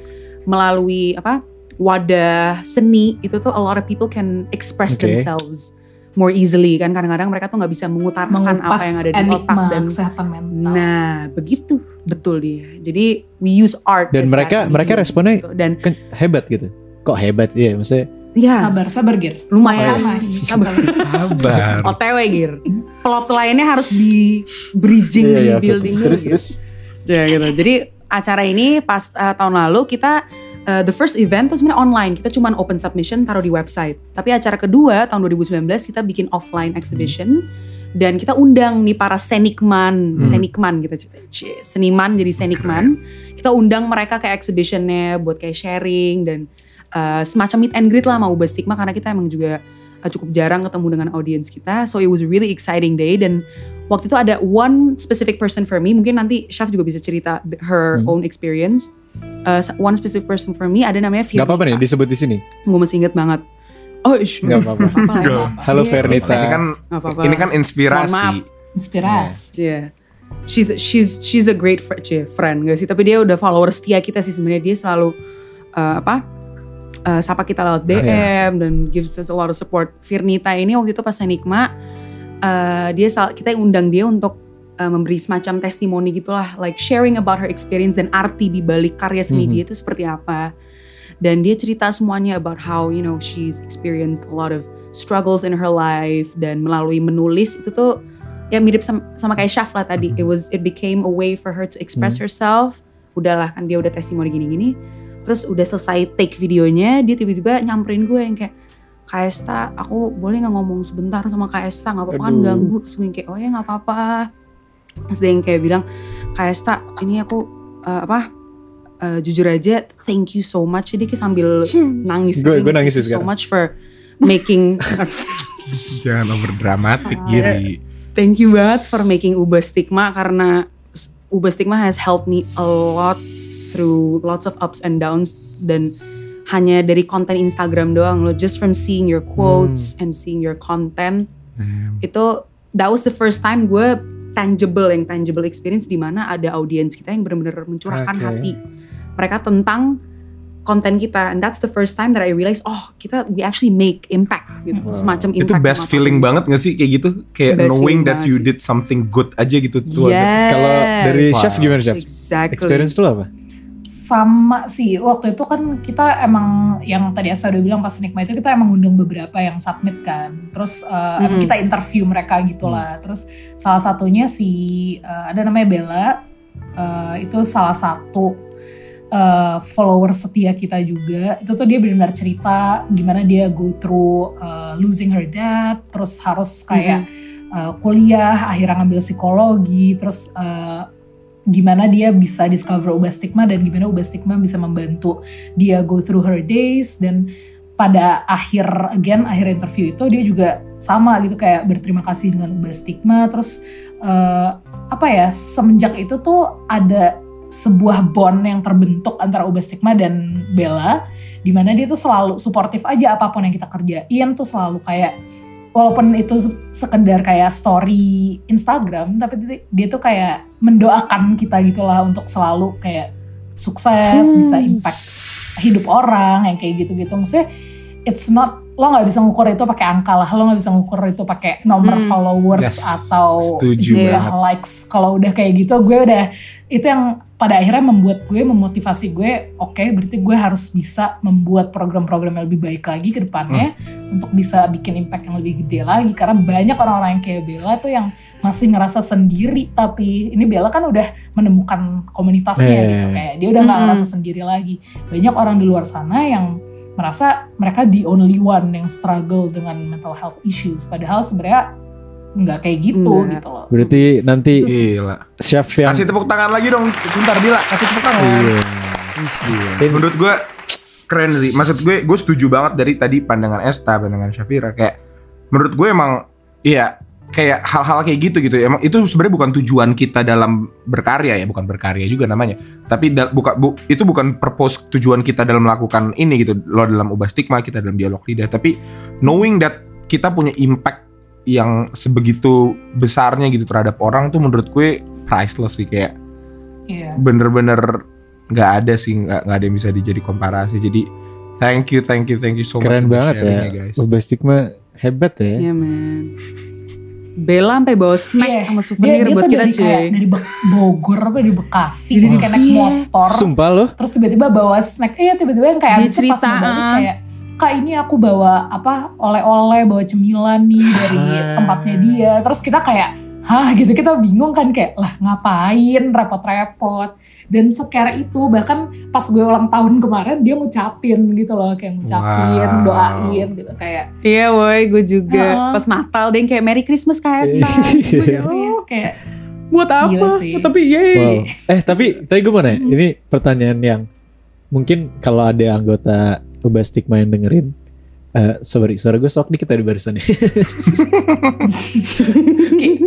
melalui apa wadah seni itu tuh a lot of people can express Oke. themselves more easily kan kadang-kadang mereka tuh nggak bisa mengutarakan apa yang ada di otak dan kesehatan mental. nah begitu betul dia jadi we use art Dan mereka mereka medium responnya gitu. dan kan hebat gitu. Kok hebat? Iya, maksudnya ya Sabar, sabar Gir. lumayan Sama. sabar Sabar. otw gir plot lainnya harus di bridging dan Iya, di oke, building Terus gitu. terus. Ya gitu. Jadi acara ini pas uh, tahun lalu kita uh, the first event tuh sebenarnya online. Kita cuma open submission taruh di website. Tapi acara kedua tahun 2019 kita bikin offline exhibition dan kita undang nih para senikman, Hmm. senikman gitu seniman jadi senikman. Kita undang mereka ke exhibitionnya buat kayak sharing dan uh, semacam meet and greet lah sama Ubah Stigma karena kita emang juga uh, cukup jarang ketemu dengan audiens kita. So it was a really exciting day dan waktu itu ada one specific person for me. Mungkin nanti Chef juga bisa cerita her Hmm. own experience. Uh, one specific person for me ada namanya Firnita. Gak apa-apa nih disebut di sini. Gue masih inget banget. Oh, ish, Gak apa-apa. Halo Dia- Fernita. Ini kan Nggak apa-apa. ini kan Mohon maaf. inspirasi. Inspirasi. Yeah. She's she's she's a great fr- cie, friend gak sih? Tapi dia udah follower setia kita sih sebenarnya dia selalu uh, apa? Uh, sapa kita lewat DM Ah, dan gives us a lot of support. Firnita ini waktu itu pas Enigma uh, dia kita undang dia untuk uh, memberi semacam testimoni gitulah, like sharing about her experience dan arti di balik karya seni Mhm. dia itu seperti apa. Dan dia cerita semuanya about how you know she's experienced a lot of struggles in her life dan melalui menulis itu tuh ya mirip sama, sama kayak Syaf lah tadi. It was it became a way for her to express herself. Udahlah kan dia udah testimoni gini-gini. Terus udah selesai take videonya, dia tiba-tiba nyamperin gue yang kayak Kak Esta, aku boleh nggak ngomong sebentar sama Kak Esta? Nggak apa-apa kan ganggu. Terus gue yang kayak, oh ya nggak apa-apa. Terus dia yang kayak bilang, Kak Esta, ini aku eh, apa? eh, jujur aja, thank you so much. Jadi kayak sambil nangis. Gue- gitu, gue nangis thank sih you so much for making Jangan over dramatik Giri. thank you banget for making Ubah Stigma karena Ubah Stigma has helped me a lot through lots of ups and downs dan hanya dari konten Instagram doang loh just from seeing your quotes and seeing your content Damn. itu that was the first time gue tangible yang tangible experience di mana ada audiens kita yang benar-benar mencurahkan Oke. hati mereka tentang konten kita and that's the first time that I realize oh kita we actually make impact gitu Wow. semacam Itu impact best sama feeling banget gak sih kayak gitu? Kayak Best knowing that you sih. did something good aja gitu tuh. Yes. Kalau dari Wow. chef gimana chef? Exactly. Experience lu apa? Sama sih, waktu itu kan kita emang yang tadi Asta udah bilang pas nikmat itu kita emang undang beberapa yang submit kan. Terus uh, Mm-mm. kita interview mereka gitu lah. Terus salah satunya si uh, ada namanya Bella, uh, itu salah satu uh, follower setia kita juga. Itu tuh dia benar-benar cerita gimana dia go through uh, losing her dad, terus harus kayak uh, kuliah, akhirnya ngambil psikologi, terus uh, gimana dia bisa discover ubah stigma dan gimana ubah stigma bisa membantu dia go through her days. Dan pada akhir again akhir interview itu dia juga sama gitu kayak berterima kasih dengan ubah stigma. Terus eh, apa ya semenjak itu tuh ada sebuah bond yang terbentuk antara ubah stigma dan Bella di mana dia tuh selalu suportif aja apa pun yang kita kerjain tuh selalu kayak walaupun itu sekedar kayak story Instagram tapi dia- tuh kayak mendoakan kita gitulah untuk selalu kayak sukses bisa impact hidup orang yang kayak gitu-gitu. Maksudnya it's not lo nggak bisa ngukur itu pakai angka lah, lo nggak bisa ngukur itu pakai nomor Hmm. followers Yes, atau setuju Iya. jumlah likes. Kalau udah kayak gitu, gue udah itu yang pada akhirnya membuat gue memotivasi gue, oke, berarti gue harus bisa membuat program-program yang lebih baik lagi ke depannya untuk bisa bikin impact yang lebih gede lagi. Karena banyak orang-orang yang kayak Bella tuh yang masih ngerasa sendiri, tapi ini Bella kan udah menemukan komunitasnya Eh. gitu, kayak dia udah nggak Mm-mm. ngerasa sendiri lagi. Banyak orang di luar sana yang merasa mereka the only one yang struggle dengan mental health issues, padahal sebenarnya nggak kayak gitu Nggak. gitu loh. Berarti nanti Itu Gila. chef yang Kasih tepuk tangan lagi dong. Sebentar Dila, kasih tepuk tangan. Iya. Gila. Menurut gue keren sih. Maksud gue, gue setuju banget dari tadi pandangan Esta, pandangan Syafira. Kayak menurut gue emang, iya kayak hal-hal kayak gitu gitu. Emang itu sebenarnya bukan tujuan kita dalam berkarya ya, bukan berkarya juga namanya. Tapi da- buka, bu, itu bukan purpose tujuan kita dalam melakukan ini gitu. Lo dalam ubah stigma, kita dalam dialog lidah. Tapi knowing that kita punya impact yang sebegitu besarnya gitu terhadap orang tuh menurut gue priceless sih kayak Iya. bener-bener nggak ada sih nggak nggak ada yang bisa dijadi komparasi jadi thank you thank you thank you so keren much banget ya. guys Ubah stigma hebat ya. Iya men. Bella sampai bawa snack Iya. sama Dia, souvenir dia buat tuh kita dari kayak cuy. dari Bogor apa dari Bekasi, Iya. jadi kayak naik Iya. motor, Sumpah loh. terus tiba-tiba bawa snack. Iya tiba-tiba yang kayak Dia abis itu pas mau balik ah. kayak kak ini aku bawa apa oleh-oleh bawa cemilan nih dari Ah. tempatnya dia. Terus kita kayak hah gitu kita bingung kan kayak lah ngapain repot-repot dan sekira itu bahkan pas gue ulang tahun kemarin dia ngucapin gitu loh kayak ngucapin Wow. doain gitu kayak Iya woi gue juga. Heeh. Pas Natal dia yang kayak Merry Christmas. Gue kayak, iya, "Oh, kayak buat apa? Gila sih. Tapi yeay. Wow. Eh tapi tadi gue mau nanya, ini pertanyaan yang mungkin kalau ada anggota Ubah Stigma yang dengerin, eh sorry, suara gue sok dikit tadi barusan ya.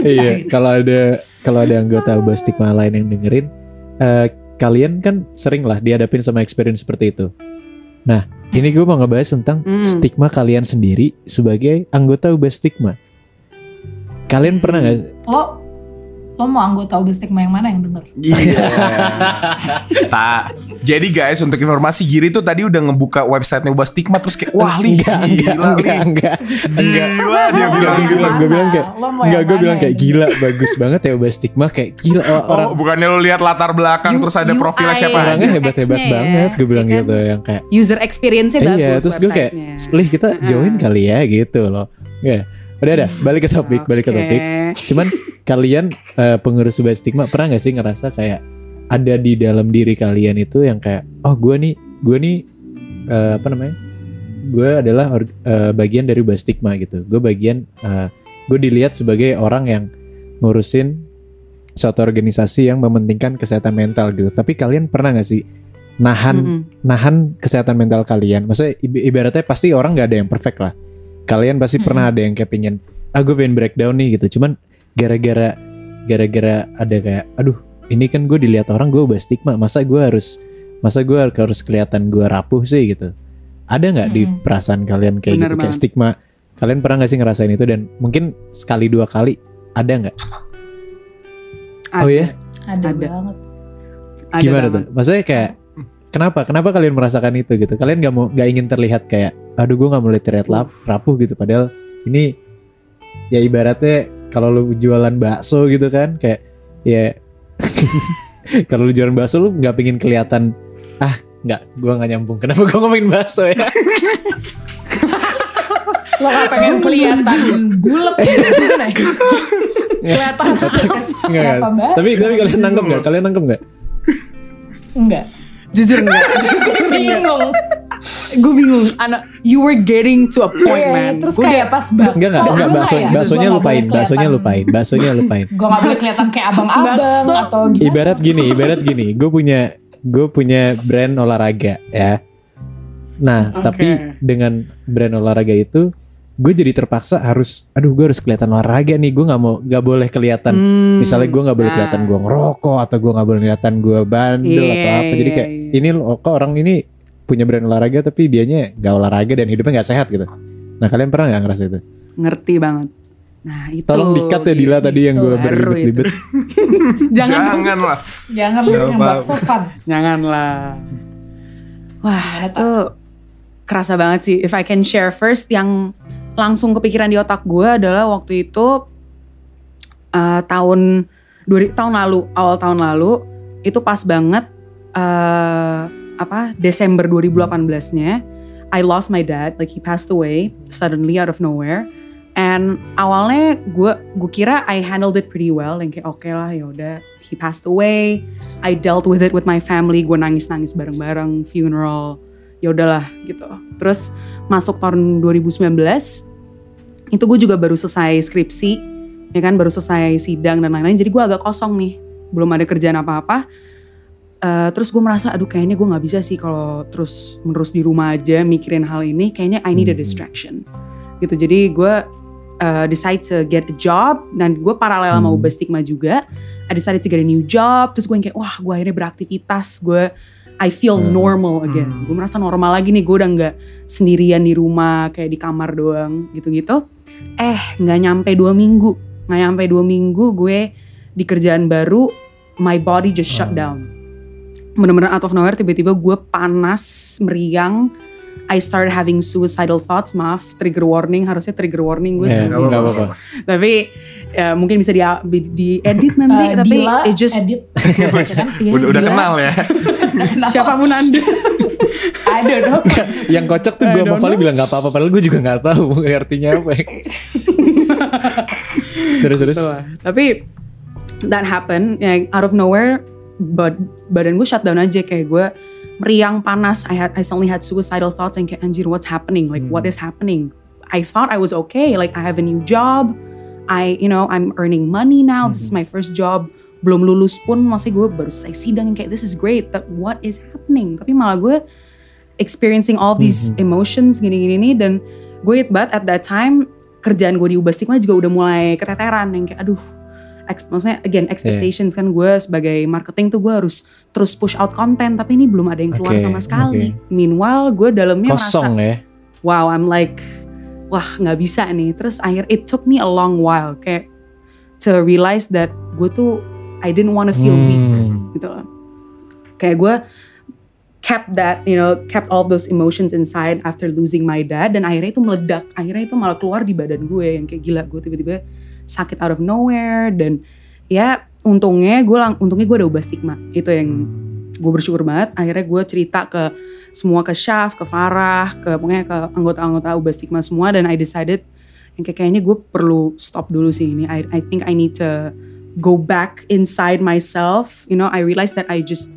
Iya, kalau ada kalau ada anggota Ubah Stigma lain yang dengerin, eh, kalian kan sering lah dihadapin sama experience seperti itu. Nah, ini gue mau ngebahas tentang Hmm. stigma kalian sendiri sebagai anggota Ubah Stigma. Kalian pernah nggak? lo lo mau anggota Ubah Stigma yang mana yang denger? Iya. tak. Jadi guys untuk informasi Giri tuh tadi udah ngebuka websitenya Ubah Stigma terus kayak wah li enggak, gila enggak, li. enggak, enggak. Gila dia Lo bilang gitu. Gue bilang kayak, Lo Enggak, gue bilang kayak gila, bagus banget ya Ubah Stigma kayak gila oh, orang Oh, bukannya lu lihat latar belakang U- terus ada UI. profilnya siapa orangnya hebat-hebat ya, banget gue bilang ya kan? gitu yang kayak User experience-nya bagus iya terus gue kayak lih kita Heeh. join kali ya gitu loh ya udah ada balik ke topik balik ke topik cuman kalian eh, pengurus Ubah Stigma pernah gak sih ngerasa kayak ada di dalam diri kalian itu yang kayak oh gue nih gue nih eh, apa namanya gue adalah or- eh, bagian dari Ubah Stigma gitu gue bagian eh, gue dilihat sebagai orang yang ngurusin suatu organisasi yang mementingkan kesehatan mental gitu tapi kalian pernah gak sih nahan Mm-mm. nahan kesehatan mental kalian. Maksudnya ib- ibaratnya pasti orang nggak ada yang perfect lah. Kalian pasti Mm-mm. pernah ada yang kayak pengen, ah gue pengen breakdown nih gitu. Cuman gara-gara gara-gara ada kayak, aduh ini kan gue dilihat orang gue ubah stigma. Masa gue harus masa gue harus kelihatan gue rapuh sih gitu. Ada nggak di Mm-mm. perasaan kalian kayak Bener gitu kayak banget. stigma? Kalian pernah nggak sih ngerasain itu dan mungkin sekali dua kali ada nggak? Oh ya? Ada, Ada. banget. Ada Gimana banget. tuh? Maksudnya kayak kenapa? Kenapa kalian merasakan itu gitu? Kalian nggak mau nggak ingin terlihat kayak aduh gue nggak mau terlihat lap, rapuh gitu padahal ini ya ibaratnya kalau lu jualan bakso gitu kan kayak ya kalau lu jualan bakso lu nggak pingin kelihatan ah nggak gue nggak nyambung kenapa gue ngomongin bakso ya Lo gak pengen kelihatan bulat gitu ya? Kelihatan Nggak, nggak. bakso? tapi tapi kalian nangkep nggak kalian nangkep nggak Enggak. Jujur enggak. Bingung. gue bingung. Anak, you were getting to a point, Iya, man. Terus Gua kayak pas bakso. Enggak enggak enggak bakso kayak, baksonya gua nggak lupain, baksonya lupain, baksonya lupain. Gue gak boleh kelihatan kayak abang-abang Bakso. atau gimana. Ibarat gini, ibarat gini, gue punya gue punya brand olahraga ya. Nah, Oke. tapi dengan brand olahraga itu gue jadi terpaksa harus, aduh gue harus kelihatan olahraga nih, gue nggak mau, nggak boleh kelihatan. Hmm, Misalnya gue nggak boleh nah. kelihatan gue ngerokok atau gue nggak boleh kelihatan gue bandel Iya, atau apa. Jadi iya, kayak iya. ini loh, kok orang ini punya brand olahraga tapi dianya nggak olahraga dan hidupnya nggak sehat gitu. Nah kalian pernah nggak ngerasa itu? Ngerti banget. Nah itu. Tolong dikat ya Dila tadi yang gue Gitu, baru beribet-ribet. Jangan. Jangan lah. Jangan Nggak yang bakso fun. Janganlah. Wah itu kerasa banget sih. If I can share first, yang langsung kepikiran di otak gue adalah waktu itu uh, tahun dua, tahun lalu, awal tahun lalu itu pas banget uh, apa Desember 2018-nya I lost my dad, like he passed away suddenly out of nowhere. And awalnya gue gue kira I handled it pretty well, yang kayak oke okay lah ya udah he passed away. I dealt with it with my family, gue nangis nangis bareng bareng funeral, ya udahlah gitu. Terus masuk tahun 2019 itu gue juga baru selesai skripsi, ya kan baru selesai sidang dan lain-lain. Jadi gue agak kosong nih, belum ada kerjaan apa-apa. Uh, terus gue merasa aduh kayaknya gue nggak bisa sih kalau terus menerus di rumah aja mikirin hal ini kayaknya I need a distraction gitu jadi gue uh, decide to get a job dan gue paralel sama ubah stigma juga I decided to get a new job terus gue kayak wah gue akhirnya beraktivitas gue I feel normal again. Gue merasa normal lagi nih gue udah nggak sendirian di rumah kayak di kamar doang gitu-gitu. Eh nggak nyampe dua minggu. Nggak nyampe dua minggu gue di kerjaan baru my body just shut down. Bener-bener out of nowhere tiba-tiba gue panas meriang I started having suicidal thoughts maaf trigger warning harusnya trigger warning gue Nggak nggak apa-apa. tapi ya, mungkin bisa di, di edit nanti Eh, tapi Dila, it just edit. Iya, udah, udah kenal ya. siapa pun anda I don't know. Yang kocak tuh gue sama know. bilang nggak apa-apa, padahal gue juga nggak tahu artinya apa. ya. terus terus. Tapi that happen, ya out of nowhere, bad, badan gue shutdown aja kayak gue meriang panas. I had I suddenly had suicidal thoughts and kayak anjir what's happening? Like what is happening? I thought I was okay. Like I have a new job. I you know I'm earning money now. This is my first job. Belum lulus pun masih gue baru selesai sidang yang kayak this is great. But what is happening? Tapi malah gue experiencing all these emotions gini-gini nih dan gue banget at that time kerjaan gue di Ubah Stigma juga udah mulai keteteran yang kayak aduh maksudnya again expectations kan gue sebagai marketing tuh gue harus terus push out konten tapi ini belum ada yang keluar Oke, sama sekali oke. meanwhile gue dalamnya Kosong merasa ya. wow I'm like wah nggak bisa nih terus akhir it took me a long while kayak to realize that gue tuh I didn't wanna feel weak Hmm. gitu loh. Kayak gue kept that, you know, kept all those emotions inside after losing my dad dan akhirnya itu meledak. Akhirnya itu malah keluar di badan gue yang kayak gila gue tiba-tiba sakit out of nowhere dan ya untungnya gue lang untungnya gue ada ubah stigma. Itu yang gue bersyukur banget. Akhirnya gue cerita ke semua ke Syaf, ke Farah, ke pokoknya ke anggota-anggota ubah stigma semua dan I decided yang kayak kayaknya gue perlu stop dulu sih ini. I I think I need to go back inside myself. You know, I realized that I just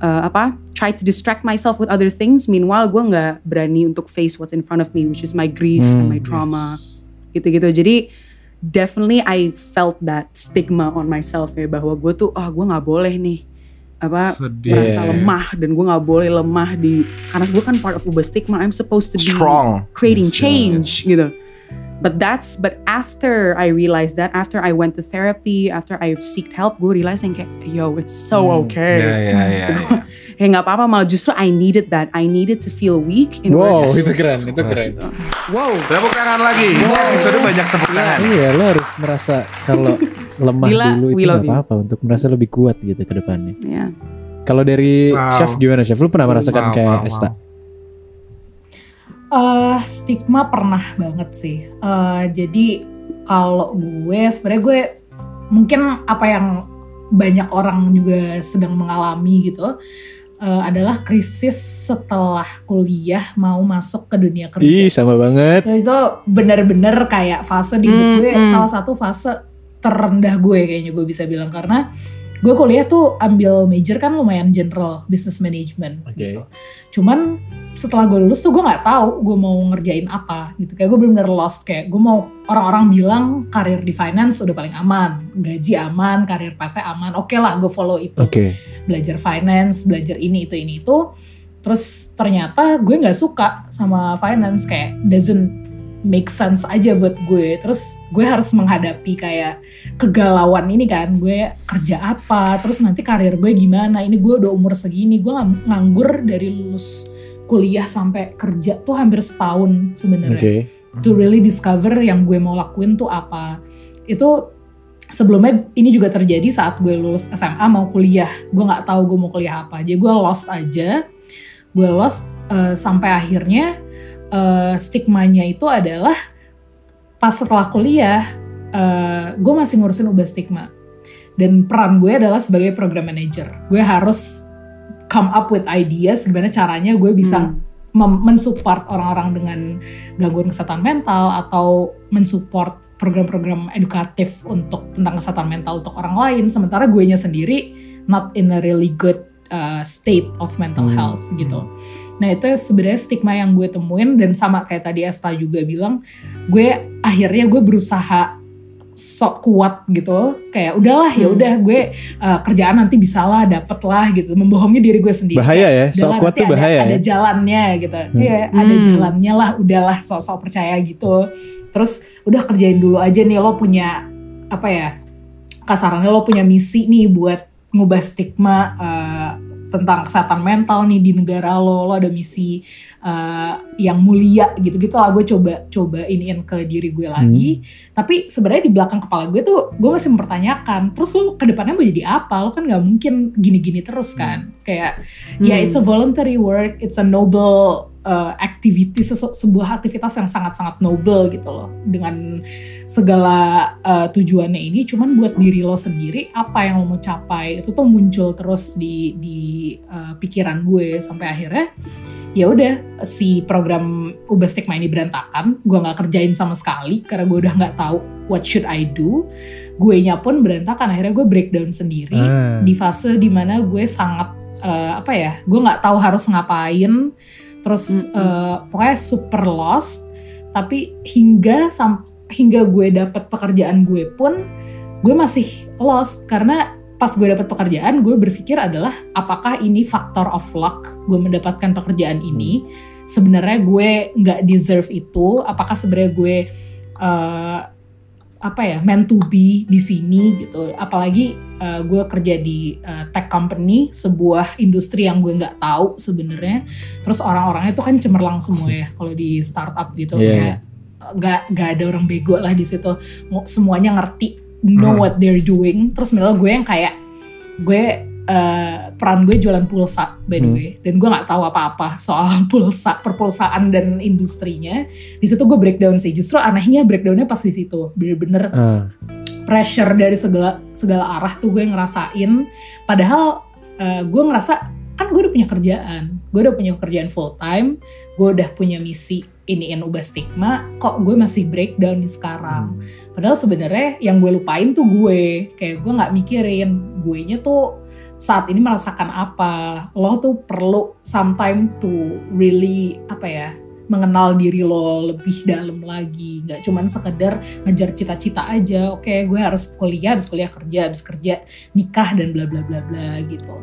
uh, apa try to distract myself with other things. Meanwhile, gue nggak berani untuk face what's in front of me, which is my grief and my trauma, gitu-gitu. Jadi definitely I felt that stigma on myself ya bahwa gue tuh ah gue nggak boleh nih apa Sedih. merasa lemah dan gue nggak boleh lemah di karena gue kan part of ubah stigma. I'm supposed to be Strong. creating Yes, yes, change yes. gitu. But that's but after I realized that after I went to therapy after I seeked help gue realize yang kayak yo it's so Hmm. okay. Ya ya ya. ya. Ya nggak apa-apa malah justru I needed that. I needed to feel weak in Wow, order to itu keren, itu keren. Wow. Tepuk tangan lagi. Episode banyak tepuk tangan. Iya, lo harus merasa kalau lemah Gila, dulu itu you. apa-apa untuk merasa lebih kuat gitu ke depannya. Ya. Kalau dari Wow. chef gimana chef? Lu pernah merasakan Wow, kayak wow, Esta? wow. Eh, stigma pernah banget sih. Eh, jadi kalau gue sebenarnya gue mungkin apa yang banyak orang juga sedang mengalami gitu eh, adalah krisis setelah kuliah mau masuk ke dunia kerja. Ih, sama banget. itu itu bener-bener kayak fase di hidup Hmm, gue hmm. salah satu fase terendah gue kayaknya gue bisa bilang karena gue kuliah tuh ambil major kan lumayan general business management Oke. gitu. Cuman setelah gue lulus tuh gue nggak tahu gue mau ngerjain apa gitu. Kayak gue bener-bener lost kayak gue mau orang-orang bilang karir di finance udah paling aman, gaji aman, karir pathnya aman. Oke lah gue follow itu Oke. belajar finance, belajar ini itu ini itu. Terus ternyata gue nggak suka sama finance kayak doesn't make sense aja buat gue. Terus gue harus menghadapi kayak kegalauan ini kan. Gue kerja apa, terus nanti karir gue gimana. Ini gue udah umur segini, gue ng- nganggur dari lulus kuliah sampai kerja tuh hampir setahun sebenarnya Oke. to really discover yang gue mau lakuin tuh apa. Itu sebelumnya ini juga terjadi saat gue lulus SMA mau kuliah. Gue nggak tahu gue mau kuliah apa. Jadi gue lost aja. gue lost eh, sampai akhirnya eh, stigmanya itu adalah pas setelah kuliah gue masih ngurusin ubah stigma. Dan peran gue adalah sebagai program manager. Gue harus come up with ideas gimana caranya gue bisa Hmm. mensupport orang-orang dengan gangguan kesehatan mental atau mensupport program-program edukatif untuk tentang kesehatan mental untuk orang lain. Sementara gue nya sendiri not in a really good uh, state of mental Hmm. health gitu nah itu sebenarnya stigma yang gue temuin dan sama kayak tadi Esta juga bilang gue akhirnya gue berusaha sok kuat gitu. Kayak udahlah ya Hmm. udah gue uh, kerjaan nanti bisa lah dapet lah gitu. Membohongi diri gue sendiri. Bahaya ya, sok kuat tuh bahaya ada, ya. ada jalannya gitu. Iya ada Hmm. jalannya lah udahlah sok-sok percaya gitu. Terus udah kerjain dulu aja nih lo punya apa ya kasarannya lo punya misi nih buat ngubah stigma eh, tentang kesehatan mental nih di negara lo lo ada misi eh, yang mulia gitu-gitu lah gue coba coba iniin ke diri gue lagi. Tapi sebenarnya di belakang kepala gue tuh gue masih mempertanyakan terus lo ke depannya mau jadi apa? Lo kan nggak mungkin gini-gini terus kan. Kayak ya Hmm. it's a voluntary work it's a noble uh, activity sebuah aktivitas yang sangat-sangat noble gitu loh. Dengan segala uh, tujuannya ini cuman buat diri lo sendiri apa yang lo mau capai itu tuh muncul terus di di uh, pikiran gue sampai akhirnya ya udah si program ubah stigma ini berantakan gue nggak kerjain sama sekali karena gue udah nggak tahu what should I do. Gue nya pun berantakan akhirnya gue breakdown sendiri Ah. di fase di mana gue sangat eh, apa ya gue nggak tahu harus ngapain terus Mm-mm. eh, pokoknya super lost. Tapi hingga sam hingga gue dapet pekerjaan gue pun gue masih lost. Karena pas gue dapet pekerjaan gue berpikir adalah apakah ini faktor of luck gue mendapatkan pekerjaan ini? Sebenarnya gue nggak deserve itu. Apakah sebenarnya gue eh, apa ya meant to be di sini gitu. Apalagi uh, gue kerja di uh, tech company sebuah industri yang gue nggak tahu sebenarnya. Terus orang-orangnya tuh kan cemerlang semua ya kalau di startup gitu. Iya. kayak uh, nggak nggak ada orang bego lah di situ. Semuanya ngerti know Hmm. what they're doing. Terus malah gue yang kayak gue uh, peran gue jualan pulsa by the Hmm. way. Dan gue nggak tahu apa-apa soal pulsa perpulsaan dan industrinya. Di situ gue breakdown sih. Justru anehnya breakdownnya pas di situ. Bener-bener Ah. pressure dari segala segala arah tuh gue ngerasain. Padahal eh, gue ngerasa kan gue udah punya kerjaan. Gue udah punya pekerjaan full time. Gue udah punya misi iniin ubah stigma. Kok gue masih breakdown nih sekarang? Padahal sebenarnya yang gue lupain tuh gue. Kayak gue nggak mikirin. Gue nya tuh saat ini merasakan apa? Lo tuh perlu sometime to really apa ya mengenal diri lo lebih dalam lagi. Nggak cuman sekedar ngejar cita-cita aja. Oke gue harus kuliah habis kuliah kerja habis kerja nikah dan bla bla bla bla gitu.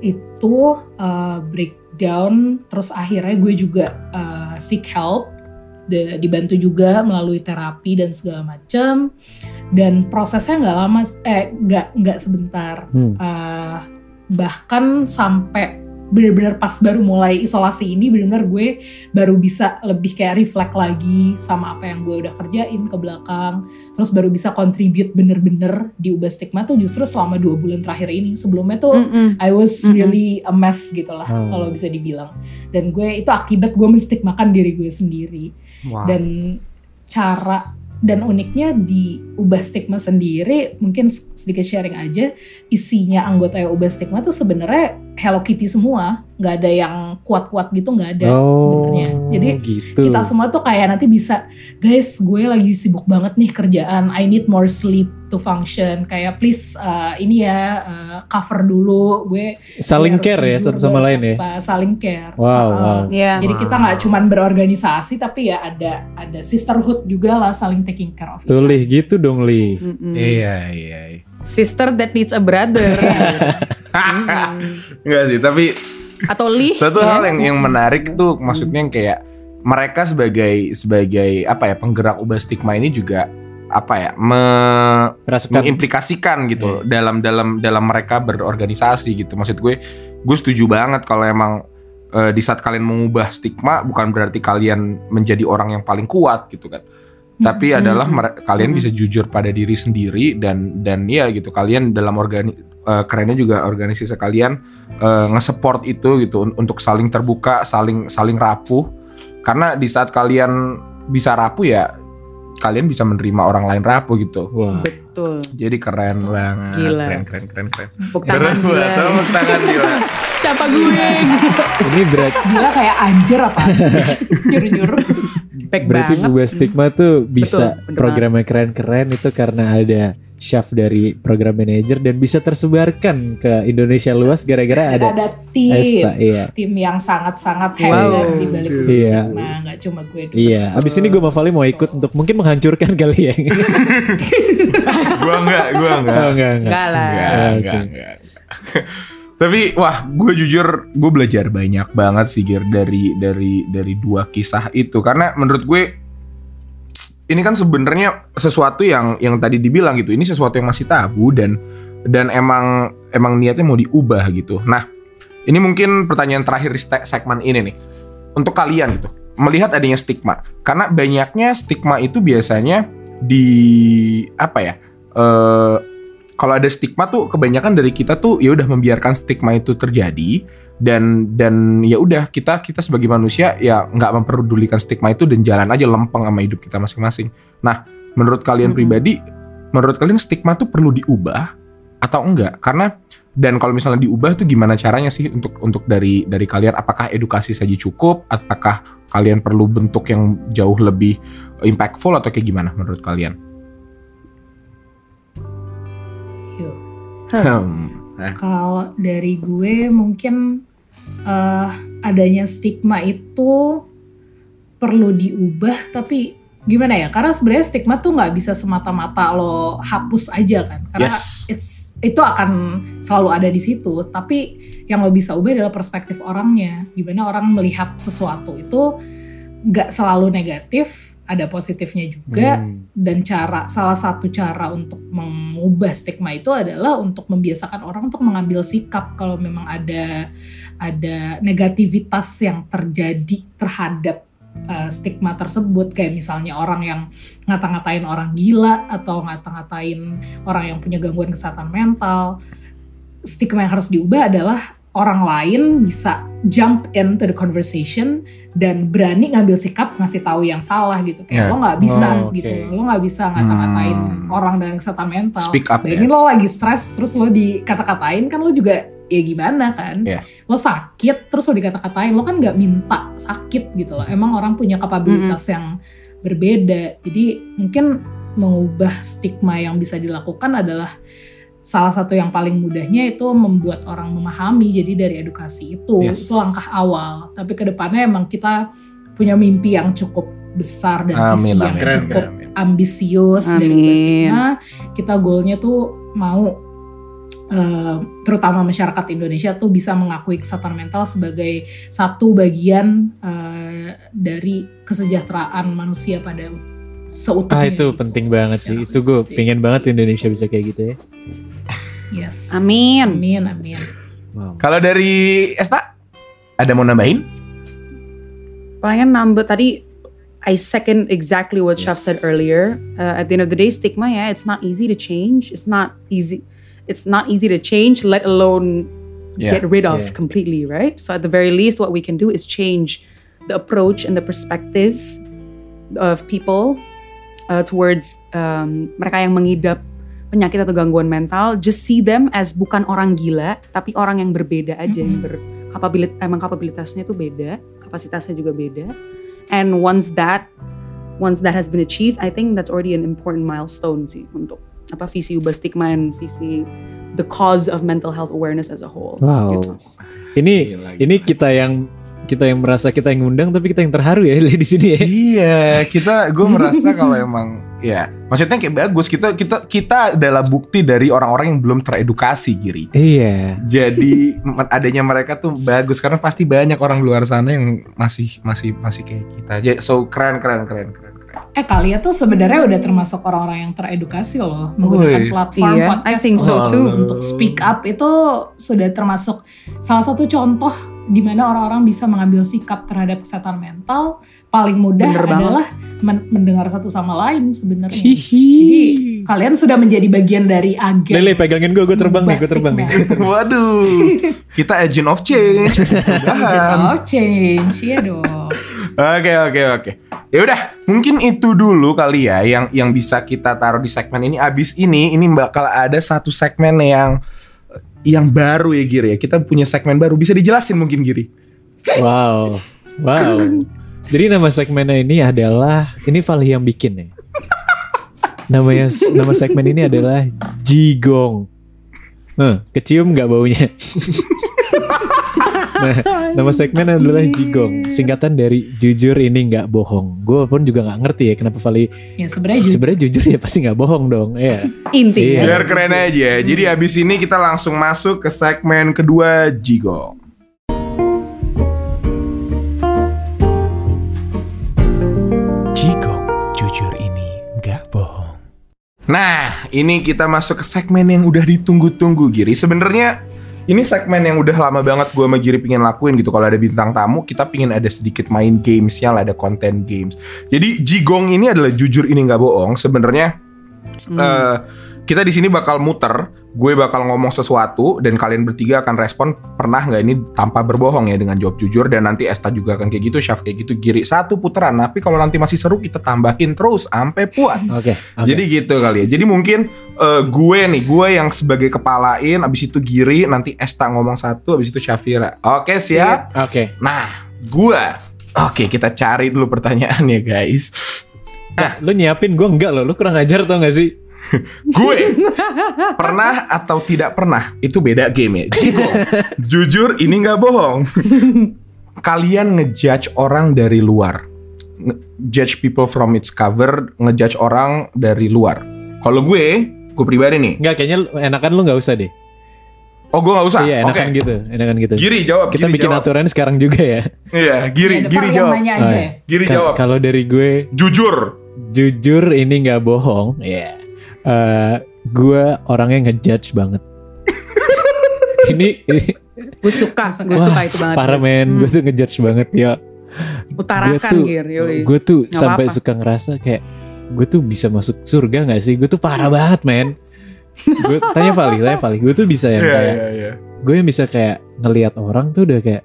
Itu uh, breakdown terus akhirnya gue juga uh, seek help de- dibantu juga melalui terapi dan segala macam dan prosesnya nggak lama eh nggak nggak sebentar Hmm. Uh, bahkan sampai benar-benar pas baru mulai isolasi ini benar-benar gue baru bisa lebih kayak reflect lagi sama apa yang gue udah kerjain ke belakang terus baru bisa contribute bener-bener di ubah stigma tuh justru selama dua bulan terakhir ini sebelumnya tuh Mm-mm. I was Mm-mm. really a mess gitu lah Hmm. kalau bisa dibilang dan gue itu akibat gue menstigmakan diri gue sendiri Wow. dan cara dan uniknya di ubah stigma sendiri mungkin sedikit sharing aja isinya anggota yang ubah stigma tuh sebenarnya Hello Kitty semua nggak ada yang kuat-kuat gitu nggak ada Oh, sebenarnya jadi gitu. kita semua tuh kayak nanti bisa guys gue lagi sibuk banget nih kerjaan I need more sleep to function kayak please uh, ini ya uh, cover dulu gue saling gue care ya satu sama lain ya. saling care Wow, wow. Iya. jadi kita nggak cuman berorganisasi tapi ya ada ada sisterhood juga lah saling taking care of each Tuh other. Lih, gitu dong Li. Mm-mm. Iya, iya. iya. Sister that needs a brother. Enggak sih, tapi Atau Lee. Satu ya. hal yang yang menarik tuh maksudnya yang kayak mereka sebagai sebagai apa ya penggerak ubah stigma ini juga apa ya me- Rasakan. mengimplikasikan gitu loh dalam dalam dalam mereka berorganisasi gitu maksud gue gue setuju banget kalau emang eh, di saat kalian mengubah stigma bukan berarti kalian menjadi orang yang paling kuat gitu kan tapi Hmm. adalah kalian bisa jujur pada diri sendiri dan dan ya gitu kalian dalam organi eh, kerennya juga organisasi sekalian eh, nge-support itu gitu un- untuk saling terbuka, saling saling rapuh. Karena di saat kalian bisa rapuh ya kalian bisa menerima orang lain rapuh gitu. Wah. Betul. Jadi keren banget. Gila. Keren keren keren keren. Tepuk Keren tangan banget. gila. Tepuk tangan gila. Siapa gue? Ini berat Gila kayak anjir apa Nyuruh-nyuruh Back berarti banget. Buba Stigma tuh bisa bener programnya keren-keren itu karena ada chef dari program manager dan bisa tersebarkan ke Indonesia luas gara-gara ada Ada tim Esta, iya. Tim yang sangat-sangat Wow. hebat di balik Iya. stigma Gak cuma gue doang. Iya, abis ini gue sama Vali mau ikut untuk mungkin menghancurkan kali ya. gua enggak, gua enggak. oh, enggak, enggak. Enggak lah. Enggak, Oke. enggak, enggak. Tapi wah, gue jujur gue belajar banyak banget sih Gir dari dari dari dua kisah itu karena menurut gue ini kan sebenarnya sesuatu yang yang tadi dibilang gitu. Ini sesuatu yang masih tabu dan dan emang emang niatnya mau diubah gitu. Nah, ini mungkin pertanyaan terakhir di segmen ini nih. Untuk kalian gitu, melihat adanya stigma. Karena banyaknya stigma itu biasanya di apa ya? eh kalau ada stigma tuh kebanyakan dari kita tuh ya udah membiarkan stigma itu terjadi dan dan ya udah kita kita sebagai manusia ya nggak memperdulikan stigma itu dan jalan aja lempeng sama hidup kita masing-masing. Nah, menurut kalian pribadi, menurut kalian stigma tuh perlu diubah atau enggak? Karena dan kalau misalnya diubah tuh gimana caranya sih untuk untuk dari dari kalian? Apakah edukasi saja cukup? Apakah kalian perlu bentuk yang jauh lebih impactful atau kayak gimana menurut kalian? Hmm. Kalau dari gue mungkin eh, adanya stigma itu perlu diubah tapi gimana ya? Karena sebenarnya stigma tuh nggak bisa semata-mata lo hapus aja kan? Karena Yes. it's itu akan selalu ada di situ. Tapi yang lo bisa ubah adalah perspektif orangnya. Gimana orang melihat sesuatu itu nggak selalu negatif, ada positifnya juga. Hmm. dan cara salah satu cara untuk mengubah stigma itu adalah untuk membiasakan orang untuk mengambil sikap kalau memang ada ada negativitas yang terjadi terhadap uh, stigma tersebut. Kayak misalnya orang yang ngata-ngatain orang gila atau ngata-ngatain orang yang punya gangguan kesehatan mental. Stigma yang harus diubah adalah orang lain bisa jump into the conversation dan berani ngambil sikap ngasih tahu yang salah gitu kayak Ya. lo nggak bisa Oh, oke. gitu lo nggak bisa ngata-ngatain Hmm. orang dengan kesehatan mental Speak up Bayangin ya. lo lagi stres terus lo dikata-katain kan lo juga ya gimana kan Ya. lo sakit terus lo dikata-katain lo kan nggak minta sakit gitu loh emang orang punya kapabilitas yang berbeda jadi mungkin mengubah stigma yang bisa dilakukan adalah salah satu yang paling mudahnya itu membuat orang memahami jadi dari edukasi itu Yes. itu langkah awal tapi ke depannya emang kita punya mimpi yang cukup besar dan visi Amin, yang amin, cukup amin, amin. ambisius dari Amin. Bastigma kita goalnya tuh mau eh, terutama masyarakat Indonesia tuh bisa mengakui kesehatan mental sebagai satu bagian eh, dari kesejahteraan manusia pada Ah seutuhnya. itu gitu. penting banget sih. Yes. Itu gue pengen banget Indonesia bisa kayak gitu ya. Yes. Amin. Amin, amin. Wow. Kalau dari Esta, ada mau nambahin? Palingan nambah tadi I second exactly what Chef Yes. said earlier. Uh, at the end of the day, stigma, yeah, it's not easy to change. It's not easy. It's not easy to change, let alone Yeah. get rid of Yeah. completely, right? So at the very least, what we can do is change the approach and the perspective of people uh, towards um, mereka yang mengidap penyakit atau gangguan mental. Just see them as bukan orang gila, tapi orang yang berbeda aja, yang berkapabilitas, emang kapabilitasnya itu beda, kapasitasnya juga beda. And once that once that has been achieved, I think that's already an important milestone sih untuk apa visi ubah stigma and visi the cause of mental health awareness as a whole. Wow. gitu. Ini Gila, ini kita yang kita yang merasa kita yang ngundang tapi kita yang terharu ya di sini ya. Iya, kita gue merasa kalau emang ya, maksudnya kayak bagus. Kita kita kita adalah bukti dari orang-orang yang belum teredukasi, Giri. Iya. Jadi adanya mereka tuh bagus karena pasti banyak orang luar sana yang masih masih masih kayak kita. Jadi so keren keren keren keren keren. Eh kalian tuh sebenarnya udah termasuk orang-orang yang teredukasi loh menggunakan Wih. platform Iya, podcast I think so too. untuk speak up itu sudah termasuk salah satu contoh di mana orang-orang bisa mengambil sikap terhadap kesehatan mental paling mudah Bener banget. adalah men- mendengar satu sama lain sebenarnya. Jadi kalian sudah menjadi bagian dari agen. Lele pegangin gue, gue terbang nih, gue terbang nih. Waduh, kita agent of change. Agent of change, iya dong. Oke oke oke. Ya udah, mungkin itu dulu kali ya yang yang bisa kita taruh di segmen ini. Abis ini ini bakal ada satu segmen yang yang baru ya Giri ya. Kita punya segmen baru. Bisa dijelasin mungkin Giri? Wow, wow. Jadi nama segmennya ini adalah ini Vali yang bikin ya. Namanya nama segmen ini adalah Jigong. Huh, kecium nggak baunya? Nah, nama segmen adalah Jigong, singkatan dari jujur ini nggak bohong. Gue pun juga nggak ngerti ya kenapa Vali Ya sebenarnya juga sebenarnya jujur ya pasti nggak bohong dong. Ya. Intinya. Iya. Biar keren aja. Jadi abis ini kita langsung masuk ke segmen kedua Jigo. Jigong, jujur ini nggak bohong. Nah, ini kita masuk ke segmen yang udah ditunggu-tunggu Giri. Sebenarnya ini segmen yang udah lama banget gue sama Giri pingin lakuin gitu. Kalau ada bintang tamu, kita pingin ada sedikit main gamesnya lah, ada konten games. Jadi Jigong ini adalah jujur ini nggak bohong. Sebenarnya eh, kita di sini bakal muter. Gue bakal ngomong sesuatu dan kalian bertiga akan respon pernah nggak ini tanpa berbohong ya dengan jawab jujur dan nanti Esta juga akan kayak gitu, Syaf kayak gitu, Giri satu putaran. Tapi kalau nanti masih seru kita tambahin terus sampai puas. Oke. oke. Jadi gitu kali ya. Jadi mungkin eh, gue nih, gue yang sebagai kepalain, abis itu Giri, nanti Esta ngomong satu, abis itu Syafira. Oke siap? Oke. Nah, gue. Oke, kita cari dulu pertanyaannya guys. Nah, lu nyiapin gue enggak loh. Lu kurang ajar tau gak sih? Gue pernah atau tidak pernah itu beda game ya. Jigo, jujur ini nggak bohong. Kalian ngejudge orang dari luar, Nge- judge people from its cover, ngejudge orang dari luar. Kalau gue, gue pribadi nih. Enggak, kayaknya enakan lu nggak usah deh. Oh, gue nggak usah. Iya, Oke. enakan gitu. Enakan gitu. Giri jawab. Kita Giri bikin jawab. aturan sekarang juga ya. Iya, Giri, Ya, Giri jawab. aja Oh, ya. Giri Ka- jawab. Kalau dari gue Jujur. jujur ini nggak bohong. Iya. Eh, gue orangnya ngejudge banget. ini, ini Gue suka, gue suka itu banget. parah men, gue tuh ngejudge banget ya. Utarakan Gue tuh- tuh sampai apa-apa. suka ngerasa kayak gue tuh bisa masuk surga nggak sih? Gue tuh parah banget men. gue tanya Vali, tanya Vali, gue tuh bisa yang Iya, kayak iya, iya. gue yang bisa kayak ngelihat orang tuh udah kayak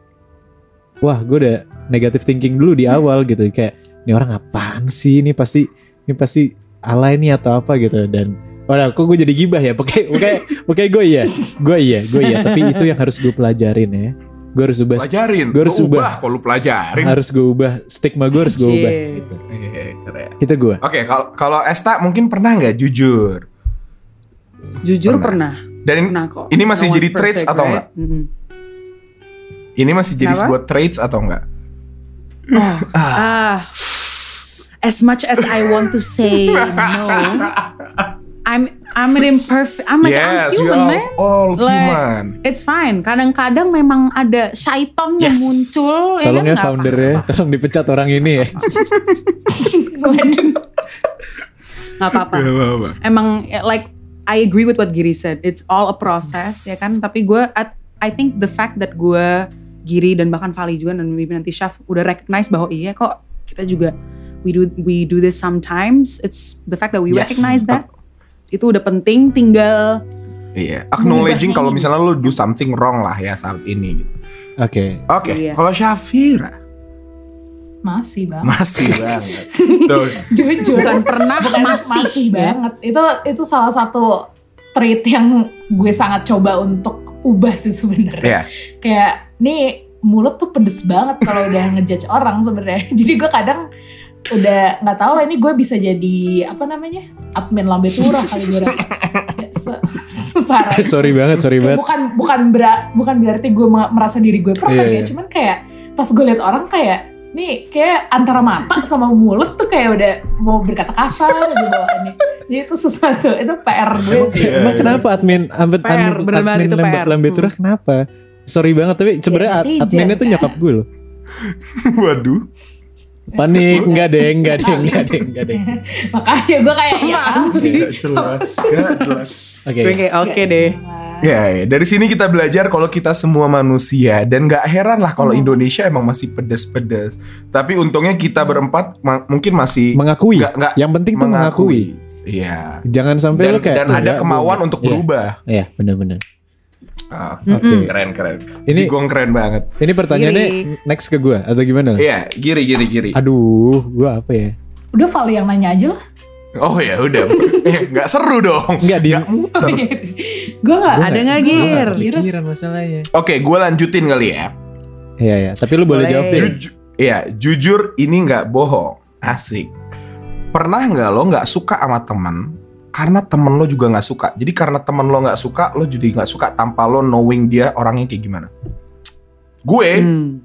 wah gue udah negative thinking dulu di awal gitu kayak ini orang apaan sih ini pasti ini pasti alay nih atau apa gitu dan Waduh, kok gue jadi gibah ya? Oke, oke, oke, gue iya, gue iya, gue iya. Tapi itu yang harus gue pelajarin ya. Gue harus ubah, Pelajarin. Gue harus ubah. ubah. Kalau lu pelajarin. harus gue ubah stigma gue harus gue ubah. Gitu. Iya, keren. Itu gue. Oke, kalau kalau Esta mungkin pernah nggak jujur? Jujur Pernah. pernah. Dan Pernah kok. ini masih No jadi traits perfect, atau right? enggak? Mhm. ini masih jadi Kenapa? sebuah traits atau enggak? Oh, ah. As much as I want to say no, I'm I'm an imperfect. I'm like yes, I'm we human, are man. all Like, human. It's fine. Kadang-kadang memang ada syaiton yang Yes. muncul. Tolong kan? ya Nggak foundernya, apa-apa. tolong dipecat orang ini ya. Waduh. Nggak apa-apa. Gak apa-apa. Emang ya, like I agree with what Giri said. It's all a process Yes. ya kan. Tapi gue I, I think the fact that gue Giri dan bahkan Vali juga dan maybe nanti Syaf udah recognize bahwa iya kok kita juga we do we do this sometimes. It's the fact that we Yes. recognize that itu udah penting. Tinggal Iya, acknowledging Mengubahnya kalau misalnya lu do something wrong lah ya saat ini gitu. Oke. Oke, Iya. kalau Syafira Masih banget. masih banget. Tuh, Jujur. bukan pernah Bukan masih, ya. banget. Itu itu salah satu trait yang gue sangat coba untuk ubah sih sebenarnya. Iya. Kayak nih mulut tuh pedes banget kalau udah ngejudge orang sebenarnya. Jadi gue kadang udah nggak tahu lah ini gue bisa jadi apa namanya admin lambe turah kali gue rasa. Ya, se- separah. sorry banget, sorry Kayak banget. bukan bukan bera- bukan berarti gue me- merasa diri gue perfect Iya, ya, iya. cuman kayak pas gue liat orang kayak nih kayak antara mata sama mulut tuh kayak udah mau berkata kasar gitu bawaannya. Jadi itu sesuatu itu PR gue sih. Iya, Emang iya. kenapa admin admin, PR, admin, admin itu Lambe- PR. Lambe Turah kenapa? Sorry banget tapi sebenarnya netizen, adminnya tuh nyokap gue loh. waduh. Panik, enggak deh, enggak deh, enggak deh, enggak deh. Makanya gue kayak ya sih? Gak jelas, gak jelas. Oke. kayak oke deh. Ya, ya, dari sini kita belajar kalau kita semua manusia dan gak heran lah kalau Indonesia emang masih pedes-pedes. Tapi untungnya kita berempat ma- mungkin masih Mengakui. Nggak- nggak Yang penting tuh mengakui. Iya. Jangan sampai Dan, lu kayak dan ada "Enggak, kemauan gua- untuk Iya, berubah. Iya, benar-benar. Ah, Oke. Keren keren. Ini- Jigong keren banget. Ini pertanyaannya Giri. next ke gua atau gimana? Iya, giri giri giri. Aduh, gua apa ya? Udah Vali yang nanya aja lah. Oh ya udah. Eh, nggak seru dong. Nggak muter. gue gak Ada nggak Gir? Pikiran masalahnya. Oke, gue lanjutin kali ya. Iya, iya. Tapi lu boleh, Boleh. jawab deh. Jujur, ya jujur ini nggak bohong. Asik. Pernah nggak lo nggak suka sama teman karena temen lo juga nggak suka. Jadi karena temen lo nggak suka, lo jadi nggak suka tanpa lo knowing dia orangnya kayak gimana. Gue, Hmm.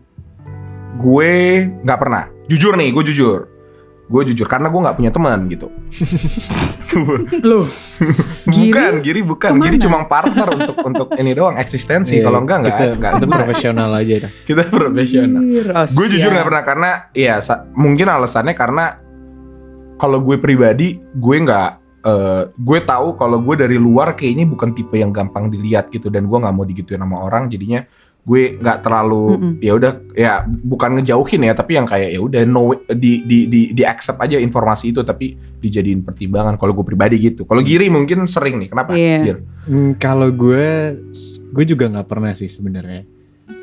gue nggak pernah. Jujur nih, gue jujur. Gue jujur karena gue nggak punya teman gitu. Loh, bukan, Giri bukan. Ke mana? Giri cuma partner untuk untuk ini doang eksistensi. Iya, Kalau enggak nggak nggak kita profesional aja dah. Kita profesional. Gue jujur nggak pernah karena ya mungkin alasannya karena kalau gue pribadi gue nggak eh, gue tahu kalau gue dari luar kayaknya bukan tipe yang gampang dilihat gitu dan gue nggak mau digituin sama orang jadinya gue nggak terlalu Mm-mm. ya udah ya bukan ngejauhin ya tapi yang kayak ya udah no di di di di accept aja informasi itu tapi dijadiin pertimbangan kalau gue pribadi gitu kalau Giri mungkin sering nih kenapa Iya. Gir? Hmm, kalau gue, gue juga nggak pernah sih sebenarnya.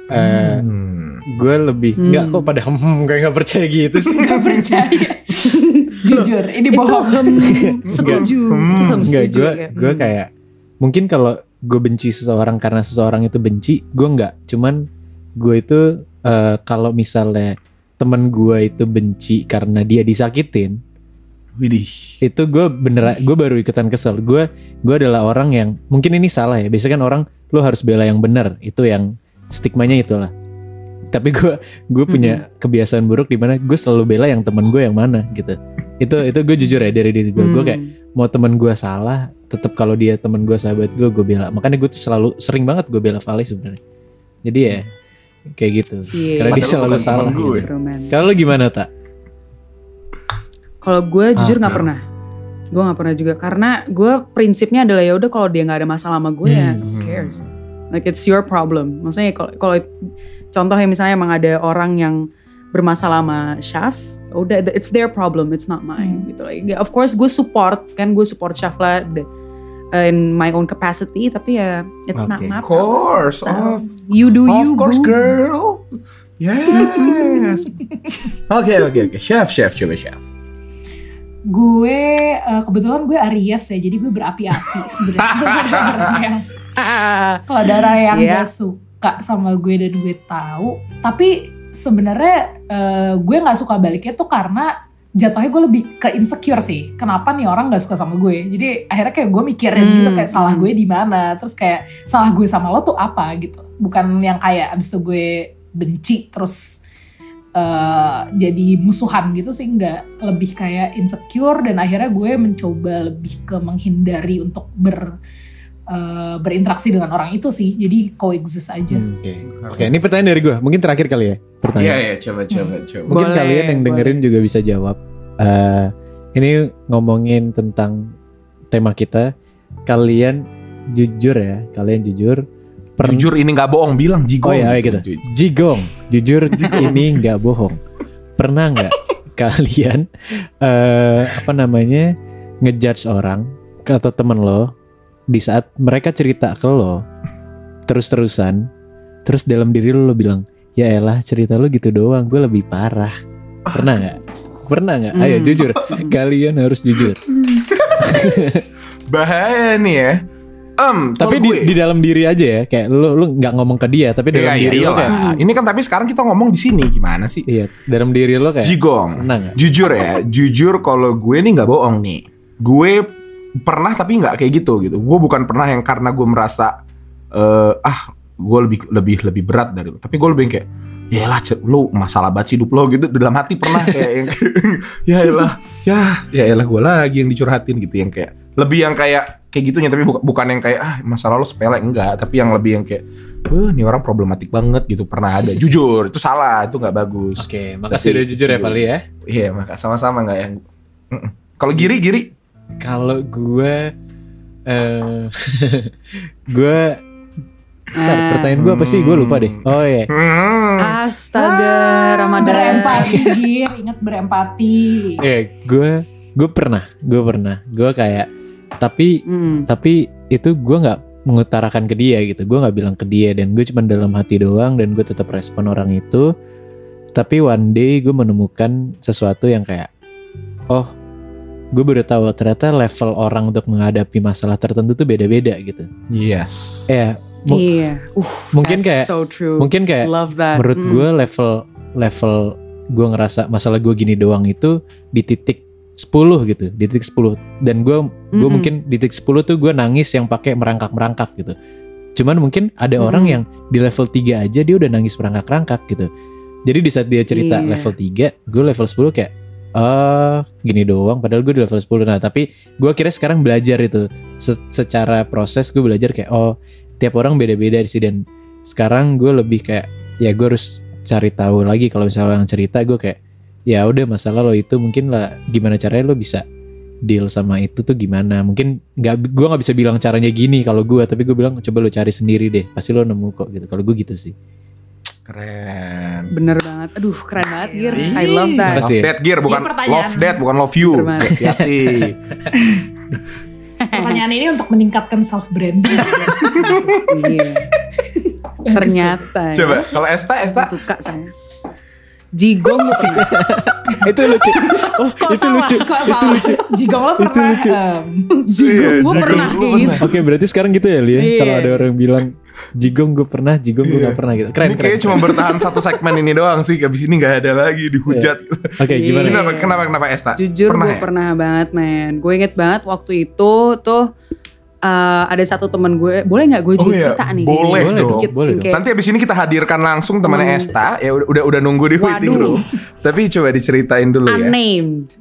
Eh, Hmm. gue lebih Hmm. nggak kok pada hmm kayak nggak percaya gitu sih. Gak percaya. Jujur, ini bohong. setuju. Hmm. Enggak, setuju. gue ya. gue Hmm. kayak mungkin kalau gue benci seseorang karena seseorang itu benci, gue nggak. Cuman gue itu eh, kalau misalnya temen gue itu benci karena dia disakitin, Widih. itu gue bener gue baru ikutan kesel. Gue gue adalah orang yang mungkin ini salah ya. Biasanya kan orang lo harus bela yang benar. Itu yang stigmanya itulah. Tapi gue gue punya kebiasaan buruk di mana gue selalu bela yang temen gue yang mana gitu. Itu itu gue jujur ya dari diri gue. Gue kayak Hmm. mau temen gue salah tetap kalau dia temen gue sahabat gue gue bela makanya gue tuh selalu sering banget gue bela Vali sebenarnya jadi ya kayak gitu Iya. karena dia selalu salah gitu. Kalau lu gimana tak Kalau gue jujur nggak Ah, pernah. Gue nggak pernah juga karena gue prinsipnya adalah ya udah kalau dia nggak ada masalah sama gue ya who Hmm. cares. Like it's your problem. Maksudnya kalau kalau contohnya misalnya emang ada orang yang bermasalah sama Syaf, udah it's their problem, it's not mine gitu lah. Ya, of course gue support kan gue support Syaf lah the- in my own capacity tapi ya it's not Oke. my Of course, problem. of You do you. of course, boo. girl. Yes. Oke, oke, oke. Chef, chef, coba chef. gue eh, kebetulan gue Aries ya, jadi gue berapi-api sebenarnya. Kalau ada orang yang Ah, Iya. gak suka sama gue dan gue tahu, tapi sebenarnya eh, gue nggak suka baliknya tuh karena jatuhnya gue lebih ke insecure sih. Kenapa nih orang nggak suka sama gue? Jadi akhirnya kayak gue mikirin Hmm. gitu kayak salah gue di mana, terus kayak salah gue sama lo tuh apa gitu. Bukan yang kayak abis itu gue benci terus eh, jadi musuhan gitu sih nggak lebih kayak insecure dan akhirnya gue mencoba lebih ke menghindari untuk ber eh, berinteraksi dengan orang itu sih. Jadi coexist aja. Hmm, oke. Oke. Ini pertanyaan dari gue mungkin terakhir kali ya Iya, pertanyaan. Iya, coba, coba, coba. mungkin Boleh, kalian yang dengerin juga bisa jawab. Eh, ini ngomongin tentang tema kita. Kalian jujur ya kalian jujur. Pern- Jujur ini nggak bohong, bilang jigong. Oh iya, gitu. Jigong, jujur ini nggak bohong. Pernah nggak kalian eh apa namanya ngejudge orang atau temen lo di saat mereka cerita ke lo terus-terusan, terus dalam diri lo, lo bilang, ya elah cerita lo gitu doang, gue lebih parah. Pernah nggak? Pernah nggak? Ayo Hmm. jujur, kalian harus jujur. Bahaya nih ya. Em, Tapi di, gue, di dalam diri aja ya, kayak lo lo nggak ngomong ke dia, tapi dalam Iya, iya, diri lo iyalah. kayak, Ini kan tapi sekarang kita ngomong di sini gimana sih? iya, dalam diri lo kayak, Jigong. Jujur ya, jujur kalau gue nih nggak bohong nih. Gue pernah tapi nggak kayak gitu gitu. Gue bukan pernah yang karena gue merasa eh, ah gue lebih lebih lebih berat dari lo. Tapi gue lebih kayak ya lah lu masalah banget sih hidup lo gitu. Dalam hati pernah kayak yang ya elah ya ya elah gue lagi yang dicurhatin gitu. Yang kayak lebih yang kayak kayak gitunya. Tapi bukan bukan yang kayak ah masalah lo sepele enggak. Tapi yang lebih yang kayak Wah, ini orang problematik banget gitu. Pernah ada. Jujur itu salah itu nggak bagus. Oke, makasih Tapi udah jujur ya Vali ya. Iya, maka sama-sama nggak yang. Kalau giri giri, Kalau gue eh gue Ntar, Ah. pertanyaan gue apa sih? Gue lupa deh. Oh iya. Hmm. Astaga, Ramadan. berempati Gir ingat berempati Eh, gue gue pernah gue pernah gue kayak tapi Hmm. tapi itu gue nggak mengutarakan ke dia gitu gue nggak bilang ke dia dan gue cuma dalam hati doang dan gue tetap respon orang itu tapi one day gue menemukan sesuatu yang kayak oh gue baru tahu ternyata level orang untuk menghadapi masalah tertentu tuh beda-beda gitu Yes. ya mu- Iya. Uh, mungkin kayak so true. mungkin kayak Love that. menurut Mm. gue level level gue ngerasa masalah gue gini doang itu di titik 10 gitu di titik 10 dan gue gue Mm-mm. mungkin di titik 10 tuh gue nangis yang pakai merangkak merangkak gitu cuman mungkin ada Mm-mm. orang yang di level 3 aja dia udah nangis merangkak merangkak gitu jadi di saat dia cerita Iya. level 3 gue level 10 kayak ah gini doang padahal gue di level 10 nah tapi gue kira sekarang belajar itu. Se- secara proses gue belajar kayak oh tiap orang beda-beda sih. Dan sekarang gue lebih kayak ya gue harus cari tahu lagi kalau misalnya yang cerita gue kayak ya udah masalah lo itu mungkin lah gimana caranya lo bisa deal sama itu tuh gimana. Mungkin nggak gue nggak bisa bilang caranya gini kalau gue tapi gue bilang coba lo cari sendiri deh pasti lo nemu kok gitu. Kalau gue gitu sih. Keren. Bener banget. Aduh, keren banget, Gir. Ih. I love that. Love that gear bukan love that bukan love you. Banget. Hati-hati. Pertanyaan ini untuk meningkatkan self branding. Iya. Ternyata. ya. Coba kalau Esta Esta suka saya. Jigong gue pernah. itu lucu oh Kok itu salah? lucu Kok salah? Jigong lo Itu pernah lucu. Iya, gue jigong pernah lu kayak pernah. gitu. Oke berarti sekarang gitu ya Lia Iya. Kalau ada orang bilang Jigong gue pernah Jigong gue gak pernah gitu Keren ini keren kayaknya cuma bertahan satu segmen ini doang sih. Abis ini nggak ada lagi dihujat. Oke gimana Iya. Kenapa kenapa kenapa Esta? Jujur Pernah gue ya? pernah banget men. Gue inget banget waktu itu tuh eh, ada satu temen gue. Boleh nggak gue Oh juga iya, cerita nih? boleh Gini, dong. dikit, Boleh dong. kayak- Nanti abis ini kita hadirkan langsung temannya Hmm. Esta. Ya udah udah, udah nunggu di waiting Waduh. room. Tapi coba diceritain dulu ya. unnamed.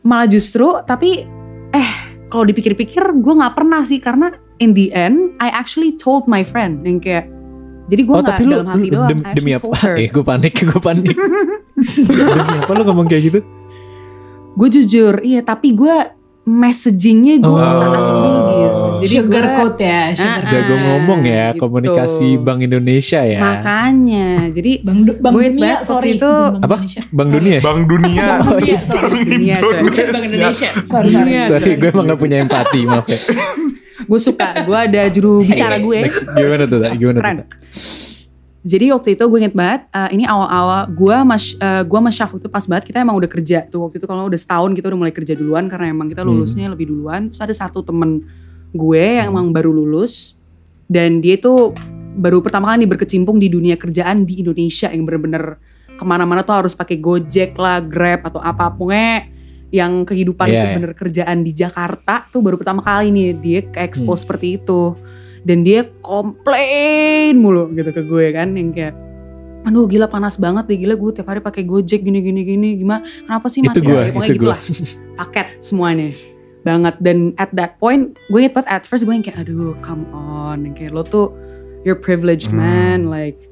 Malah justru tapi eh kalau dipikir-pikir gue nggak pernah sih karena in the end I actually told my friend yang kayak jadi gue Oh nggak tapi lu, dalam hati lu- doang. dem- demi apa? Eh gue panik gue panik Demi apa lu ngomong kayak gitu? Gue jujur, iya tapi gue messagingnya gue Oh. Jadi sugar gue- coat ya, sugar Ah, coat. Jago ngomong ya gitu. Komunikasi Bank Indonesia ya Makanya, jadi Bang, Du- Bang Gue Dunia, banget sorry. waktu itu- Bang Apa? Sorry. Dunia Bang Dunia. Bang Dunia, Bang sorry. Dunia, coy. Bukan Bang Indonesia. Sorry, sorry. Dunia. Sorry gue emang gak punya empati Maaf ya gue suka, gue ada juru bicara gue. Next, Gimana tuh? Gimana tuh? Jadi waktu itu gue inget banget, eh, ini awal-awal gue mas, eh, gue sama Syaf itu pas banget kita emang udah kerja tuh waktu itu kalau udah setahun kita udah mulai kerja duluan karena emang kita lulusnya lebih duluan. Terus ada satu temen gue yang emang baru lulus dan dia itu baru pertama kali berkecimpung di dunia kerjaan di Indonesia yang bener-bener ke mana-mana tuh harus pakai Gojek lah, Grab atau apa pun. Yang kehidupan itu iya. bener kerjaan di Jakarta tuh baru pertama kali nih dia ke expose seperti itu. Dan dia komplain mulu gitu ke gue kan yang kayak aduh gila panas banget deh gila gue tiap hari pakai gojek gini gini gini gimana? Kenapa sih Itu masih gue, Ya, pokoknya itu gitu gue. lah paket semuanya banget dan at that point gue inget banget at first gue yang kayak aduh come on yang kayak lo tuh you're privileged Hmm. man like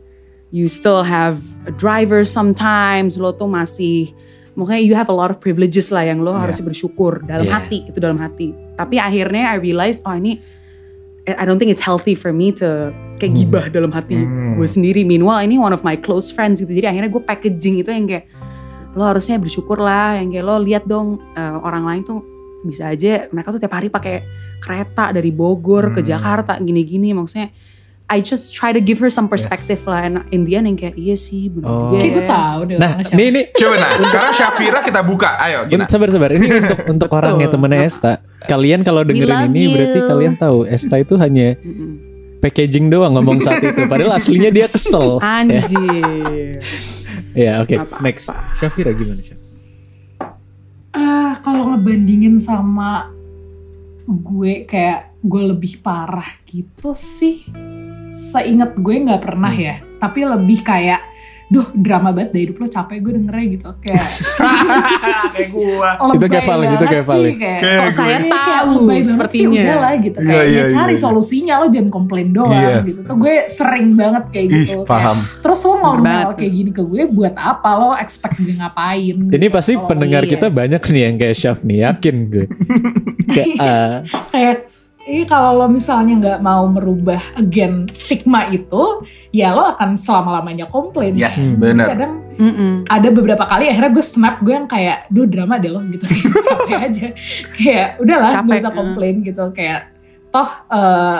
you still have a driver sometimes lo tuh masih makanya you have a lot of privileges lah yang lo Yeah. harusnya bersyukur dalam Yeah. hati itu dalam hati tapi akhirnya I realized oh ini I don't think it's healthy for me to kayak Hmm. gibah dalam hati Hmm. gue sendiri. Meanwhile ini one of my close friends gitu. Jadi akhirnya gue packaging itu yang kayak lo harusnya bersyukur lah. Yang kayak lo lihat dong eh, orang lain tuh bisa aja mereka tuh tiap hari pakai kereta dari Bogor ke Hmm. Jakarta gini-gini. Maksudnya I just try to give her some perspective lah. And in the end yang kayak iya sih bener Oh. juga Kayak ya. gue tahu deh. Nah ini ini Coba nah, sekarang Syafira kita buka. Ayo, gina. Sabar sabar ini untuk untuk orangnya temennya Esta. Kalian kalau dengerin ini berarti you. kalian tahu Esta itu hanya packaging doang ngomong saat itu. Padahal aslinya dia kesel. Anjir. ya oke Apa-apa. next. Syafira gimana? Ah, kalau ngebandingin sama gue kayak gue lebih parah gitu sih. Seingat gue nggak pernah Hmm. ya. Tapi lebih kayak, duh drama banget deh hidup lo capek gue dengernya gitu. Kayak Kayak gua. lebay Itu kayak Valen, itu kayak sih, Kayak, Kayak Kok saya gue. kayak tahu lebay banget sih sepertinya. udah lah gitu. Iya, Kayak iya, ya cari iya. solusinya lo jangan komplain doang Iya. gitu. Tuh gue sering banget kayak Ih, gitu. Kayak, paham. Terus lo ngomel banget. kayak gini ke gue buat apa lo expect gue ngapain? Ini gitu. pasti Oh, pendengar iya. kita banyak nih yang kayak Syaf nih, yakin gue. kayak ah, kayak ini kalau lo misalnya nggak mau merubah again stigma itu, ya lo akan selama lamanya komplain. Yes, Hmm. benar. Kadang Mm-mm. ada beberapa kali akhirnya gue snap gue yang kayak duh drama deh lo gitu kayak capek aja kayak udahlah Capek, gak usah eh. komplain gitu kayak toh eh,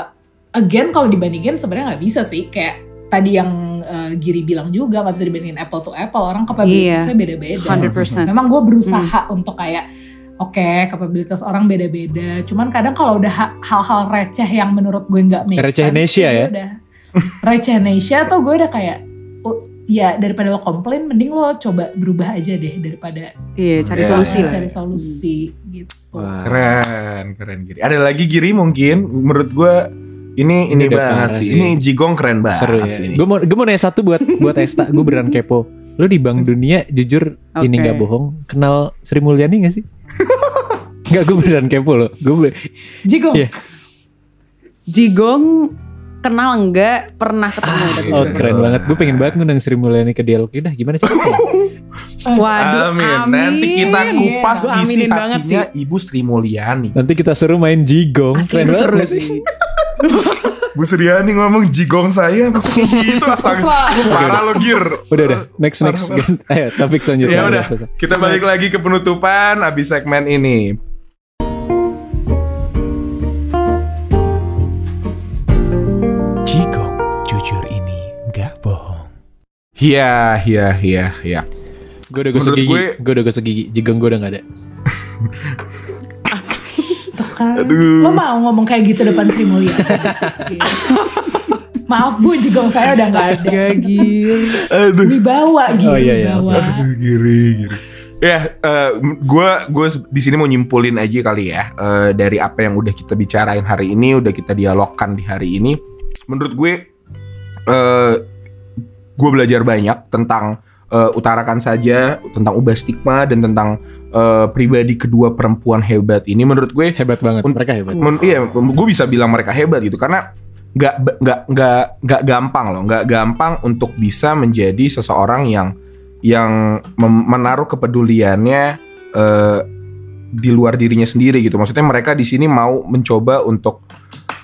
again kalau dibandingin sebenarnya nggak bisa sih kayak tadi yang eh, Giri bilang juga nggak bisa dibandingin apple to apple orang kapabilitasnya beda-beda 100%. memang gue berusaha Hmm. untuk kayak oke kapabilitas orang beda-beda cuman kadang kalau udah ha- hal-hal receh yang menurut gue nggak make Receh sense, Nesia gue ya? udah receh Nesia tuh gue udah kayak oh, ya daripada lo komplain mending lo coba berubah aja deh daripada Iya, cari Iya. solusi lah. cari solusi gitu Wah. Keren, keren Giri. Ada lagi Giri mungkin menurut gue ini ini, Ini banget sih. sih. Ini Jigong keren banget Seru ya. sih ini. Gue mau gue mau nanya satu buat buat Esta. Gue beneran kepo. Lu di Bank Dunia jujur ini Oke. nggak bohong. Kenal Sri Mulyani gak sih? Enggak, gue beneran kepo loh. Gue Jigo Iya. Jigong kenal enggak pernah ketemu tapi oh Gitu. keren banget. Gue pengen banget ngundang Sri Mulyani ke dialog lidah. Gimana caranya? Waduh, Amin. amin. Nanti kita kupas Gua isi hatinya Ibu Sri Mulyani. Nanti kita suruh main jigong. Asli Keren itu banget seru sih? Bu Sriani ngomong Jigong saya maksudnya gitu astaga. Parah lo Gir. Udah udah. Next next. Ayo topik selanjutnya. Ya udah, kita balik lagi ke penutupan abis segmen ini. Jigong, jujur ini nggak bohong. Iya, iya, iya, iya. Gue udah gosok gigi. gue- Gue udah gosok gigi. Jigong gue udah gak ada. kan Aduh. lo mau ngomong kayak gitu depan Sri Mulyani Gitu. maaf bu jigong saya udah nggak ada Aduh. wibawa gitu Oh, iya, iya, wibawa. Aduh, giri, giri. Ya, gue gue di sini mau nyimpulin aja kali ya eh, dari apa yang udah kita bicarain hari ini, udah kita dialogkan di hari ini. Menurut gue, eh gue belajar banyak tentang eh, utarakan saja, tentang ubah stigma dan tentang eh, pribadi kedua perempuan hebat ini. Menurut gue, Hebat banget. Mereka hebat. Men, iya, gue bisa bilang mereka hebat gitu karena nggak nggak nggak nggak gampang loh, nggak gampang untuk bisa menjadi seseorang yang yang menaruh kepeduliannya eh, di luar dirinya sendiri gitu. Maksudnya mereka di sini mau mencoba untuk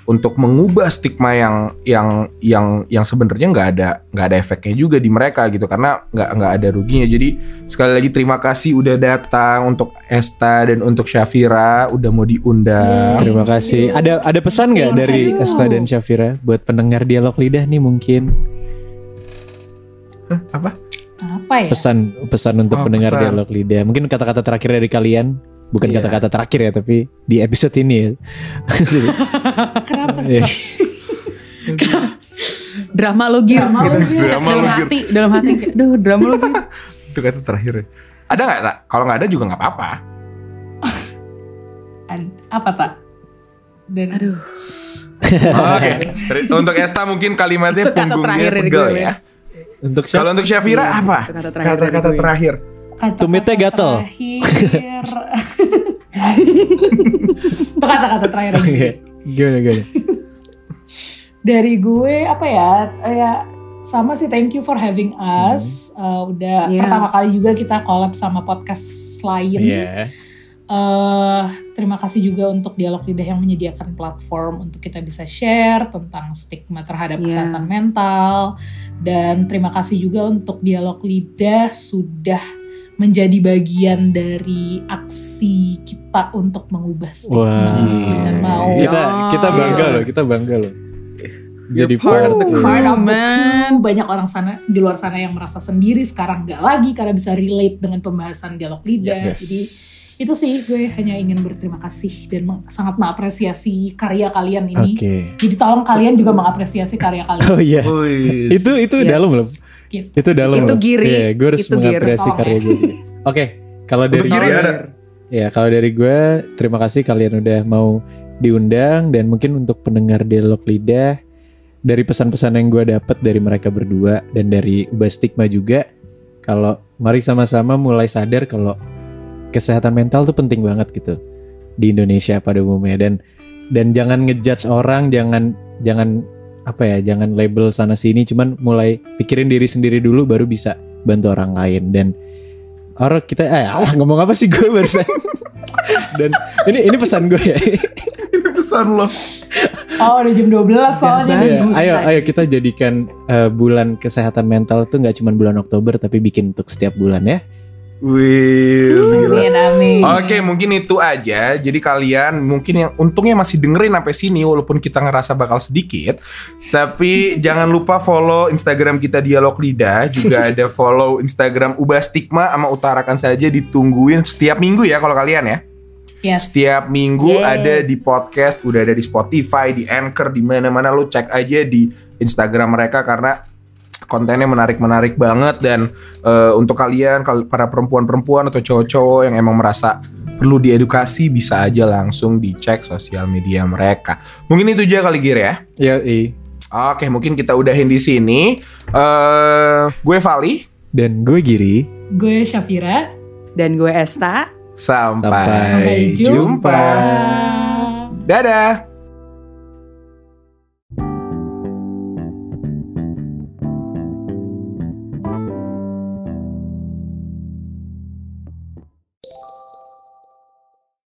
untuk mengubah stigma yang yang yang yang sebenarnya nggak ada nggak ada efeknya juga di mereka gitu karena nggak nggak ada ruginya. Jadi sekali lagi terima kasih udah datang untuk Esta dan untuk Syafira udah mau diundang. Terima kasih. Ada ada pesan nggak Thank dari. Esta dan Syafira buat pendengar dialog lidah nih mungkin? Apa? Apa ya? Pesan pesan untuk Oh, pendengar pesan. dialog lidah. Mungkin kata-kata terakhir dari kalian bukan Iya. kata-kata terakhir ya tapi di episode ini ya. kenapa sih? Iya. Drama lo Gir Drama lo, gitu. Dalam hati, dalam hati. Duh, drama lo Gir. itu kata terakhir ada nggak tak kalau nggak ada juga nggak apa-apa. Apa tak dan Aduh. oke. Ter- untuk Esta mungkin kalimatnya punggungnya pegel ya. Untuk kalau untuk Syafira apa? Terakhir dari kata-kata terakhir kata-kata Tumitnya gatel. terakhir itu kata-kata terakhir dari gue. gimana gimana? dari gue apa ya ya sama sih thank you for having us Eh, udah Iya. pertama kali juga kita collab sama podcast lain Iya. Eh, terima kasih juga untuk Dialog Lidah yang menyediakan platform untuk kita bisa share tentang stigma terhadap Iya. kesehatan mental dan terima kasih juga untuk Dialog Lidah sudah menjadi bagian dari aksi kita untuk mengubah stigma Wah. dengan mau Kita kita bangga Yes. loh, kita bangga loh. Jadi part part of the iya. part of the Man. crew. banyak orang sana di luar sana yang merasa sendiri sekarang nggak lagi karena bisa relate dengan pembahasan dialog lidah Yes. jadi itu sih gue hanya ingin berterima kasih dan meng- sangat mengapresiasi karya kalian ini Oke. jadi tolong kalian juga mengapresiasi karya kalian Oh iya. Wih. Itu itu Yes. dalam belum? Gitu. Itu dalam Itu. Giri. Iya, gue harus Itu Giri. mengapresiasi Tolong karya ya. gue. Oke, kalau dari Giri gue- ada. Ya, kalau dari gue terima kasih kalian udah mau diundang dan mungkin untuk pendengar dialog lidah dari pesan-pesan yang gue dapat dari mereka berdua dan dari Ubah Stigma juga kalau mari sama-sama mulai sadar kalau kesehatan mental tuh penting banget gitu di Indonesia pada umumnya dan dan jangan ngejudge orang jangan jangan apa ya jangan label sana sini cuman mulai pikirin diri sendiri dulu baru bisa bantu orang lain dan orang kita eh ah, ngomong apa sih gue barusan dan ini ini pesan gue ya Bagusan loh. Oh udah jam 12 soalnya nih. Iya, ayo, ayo kita jadikan eh, bulan kesehatan mental tuh nggak cuma bulan Oktober tapi bikin untuk setiap bulan ya. Wih, gila. Amin amin. Oke, mungkin itu aja. Jadi kalian mungkin yang untungnya masih dengerin sampai sini walaupun kita ngerasa bakal sedikit. Tapi jangan lupa follow Instagram kita Dialog Lidah, juga ada follow Instagram Ubah Stigma sama Utarakan saja ditungguin setiap minggu ya kalau kalian ya. Yes. Setiap minggu Yes. ada di podcast, udah ada di Spotify, di Anchor, di mana-mana lu cek aja di Instagram mereka karena kontennya menarik-menarik banget dan eh, untuk kalian kal- para perempuan-perempuan atau cowok-cowok yang emang merasa perlu diedukasi bisa aja langsung dicek sosial media mereka. Mungkin itu aja kali Gir ya. Ya, i. Oke, mungkin kita udahin di sini. Eh, gue Vali. Dan gue Giri. Gue Syafira. Dan gue Esta. Sampai, Sampai Sampai jumpa. jumpa. Dadah.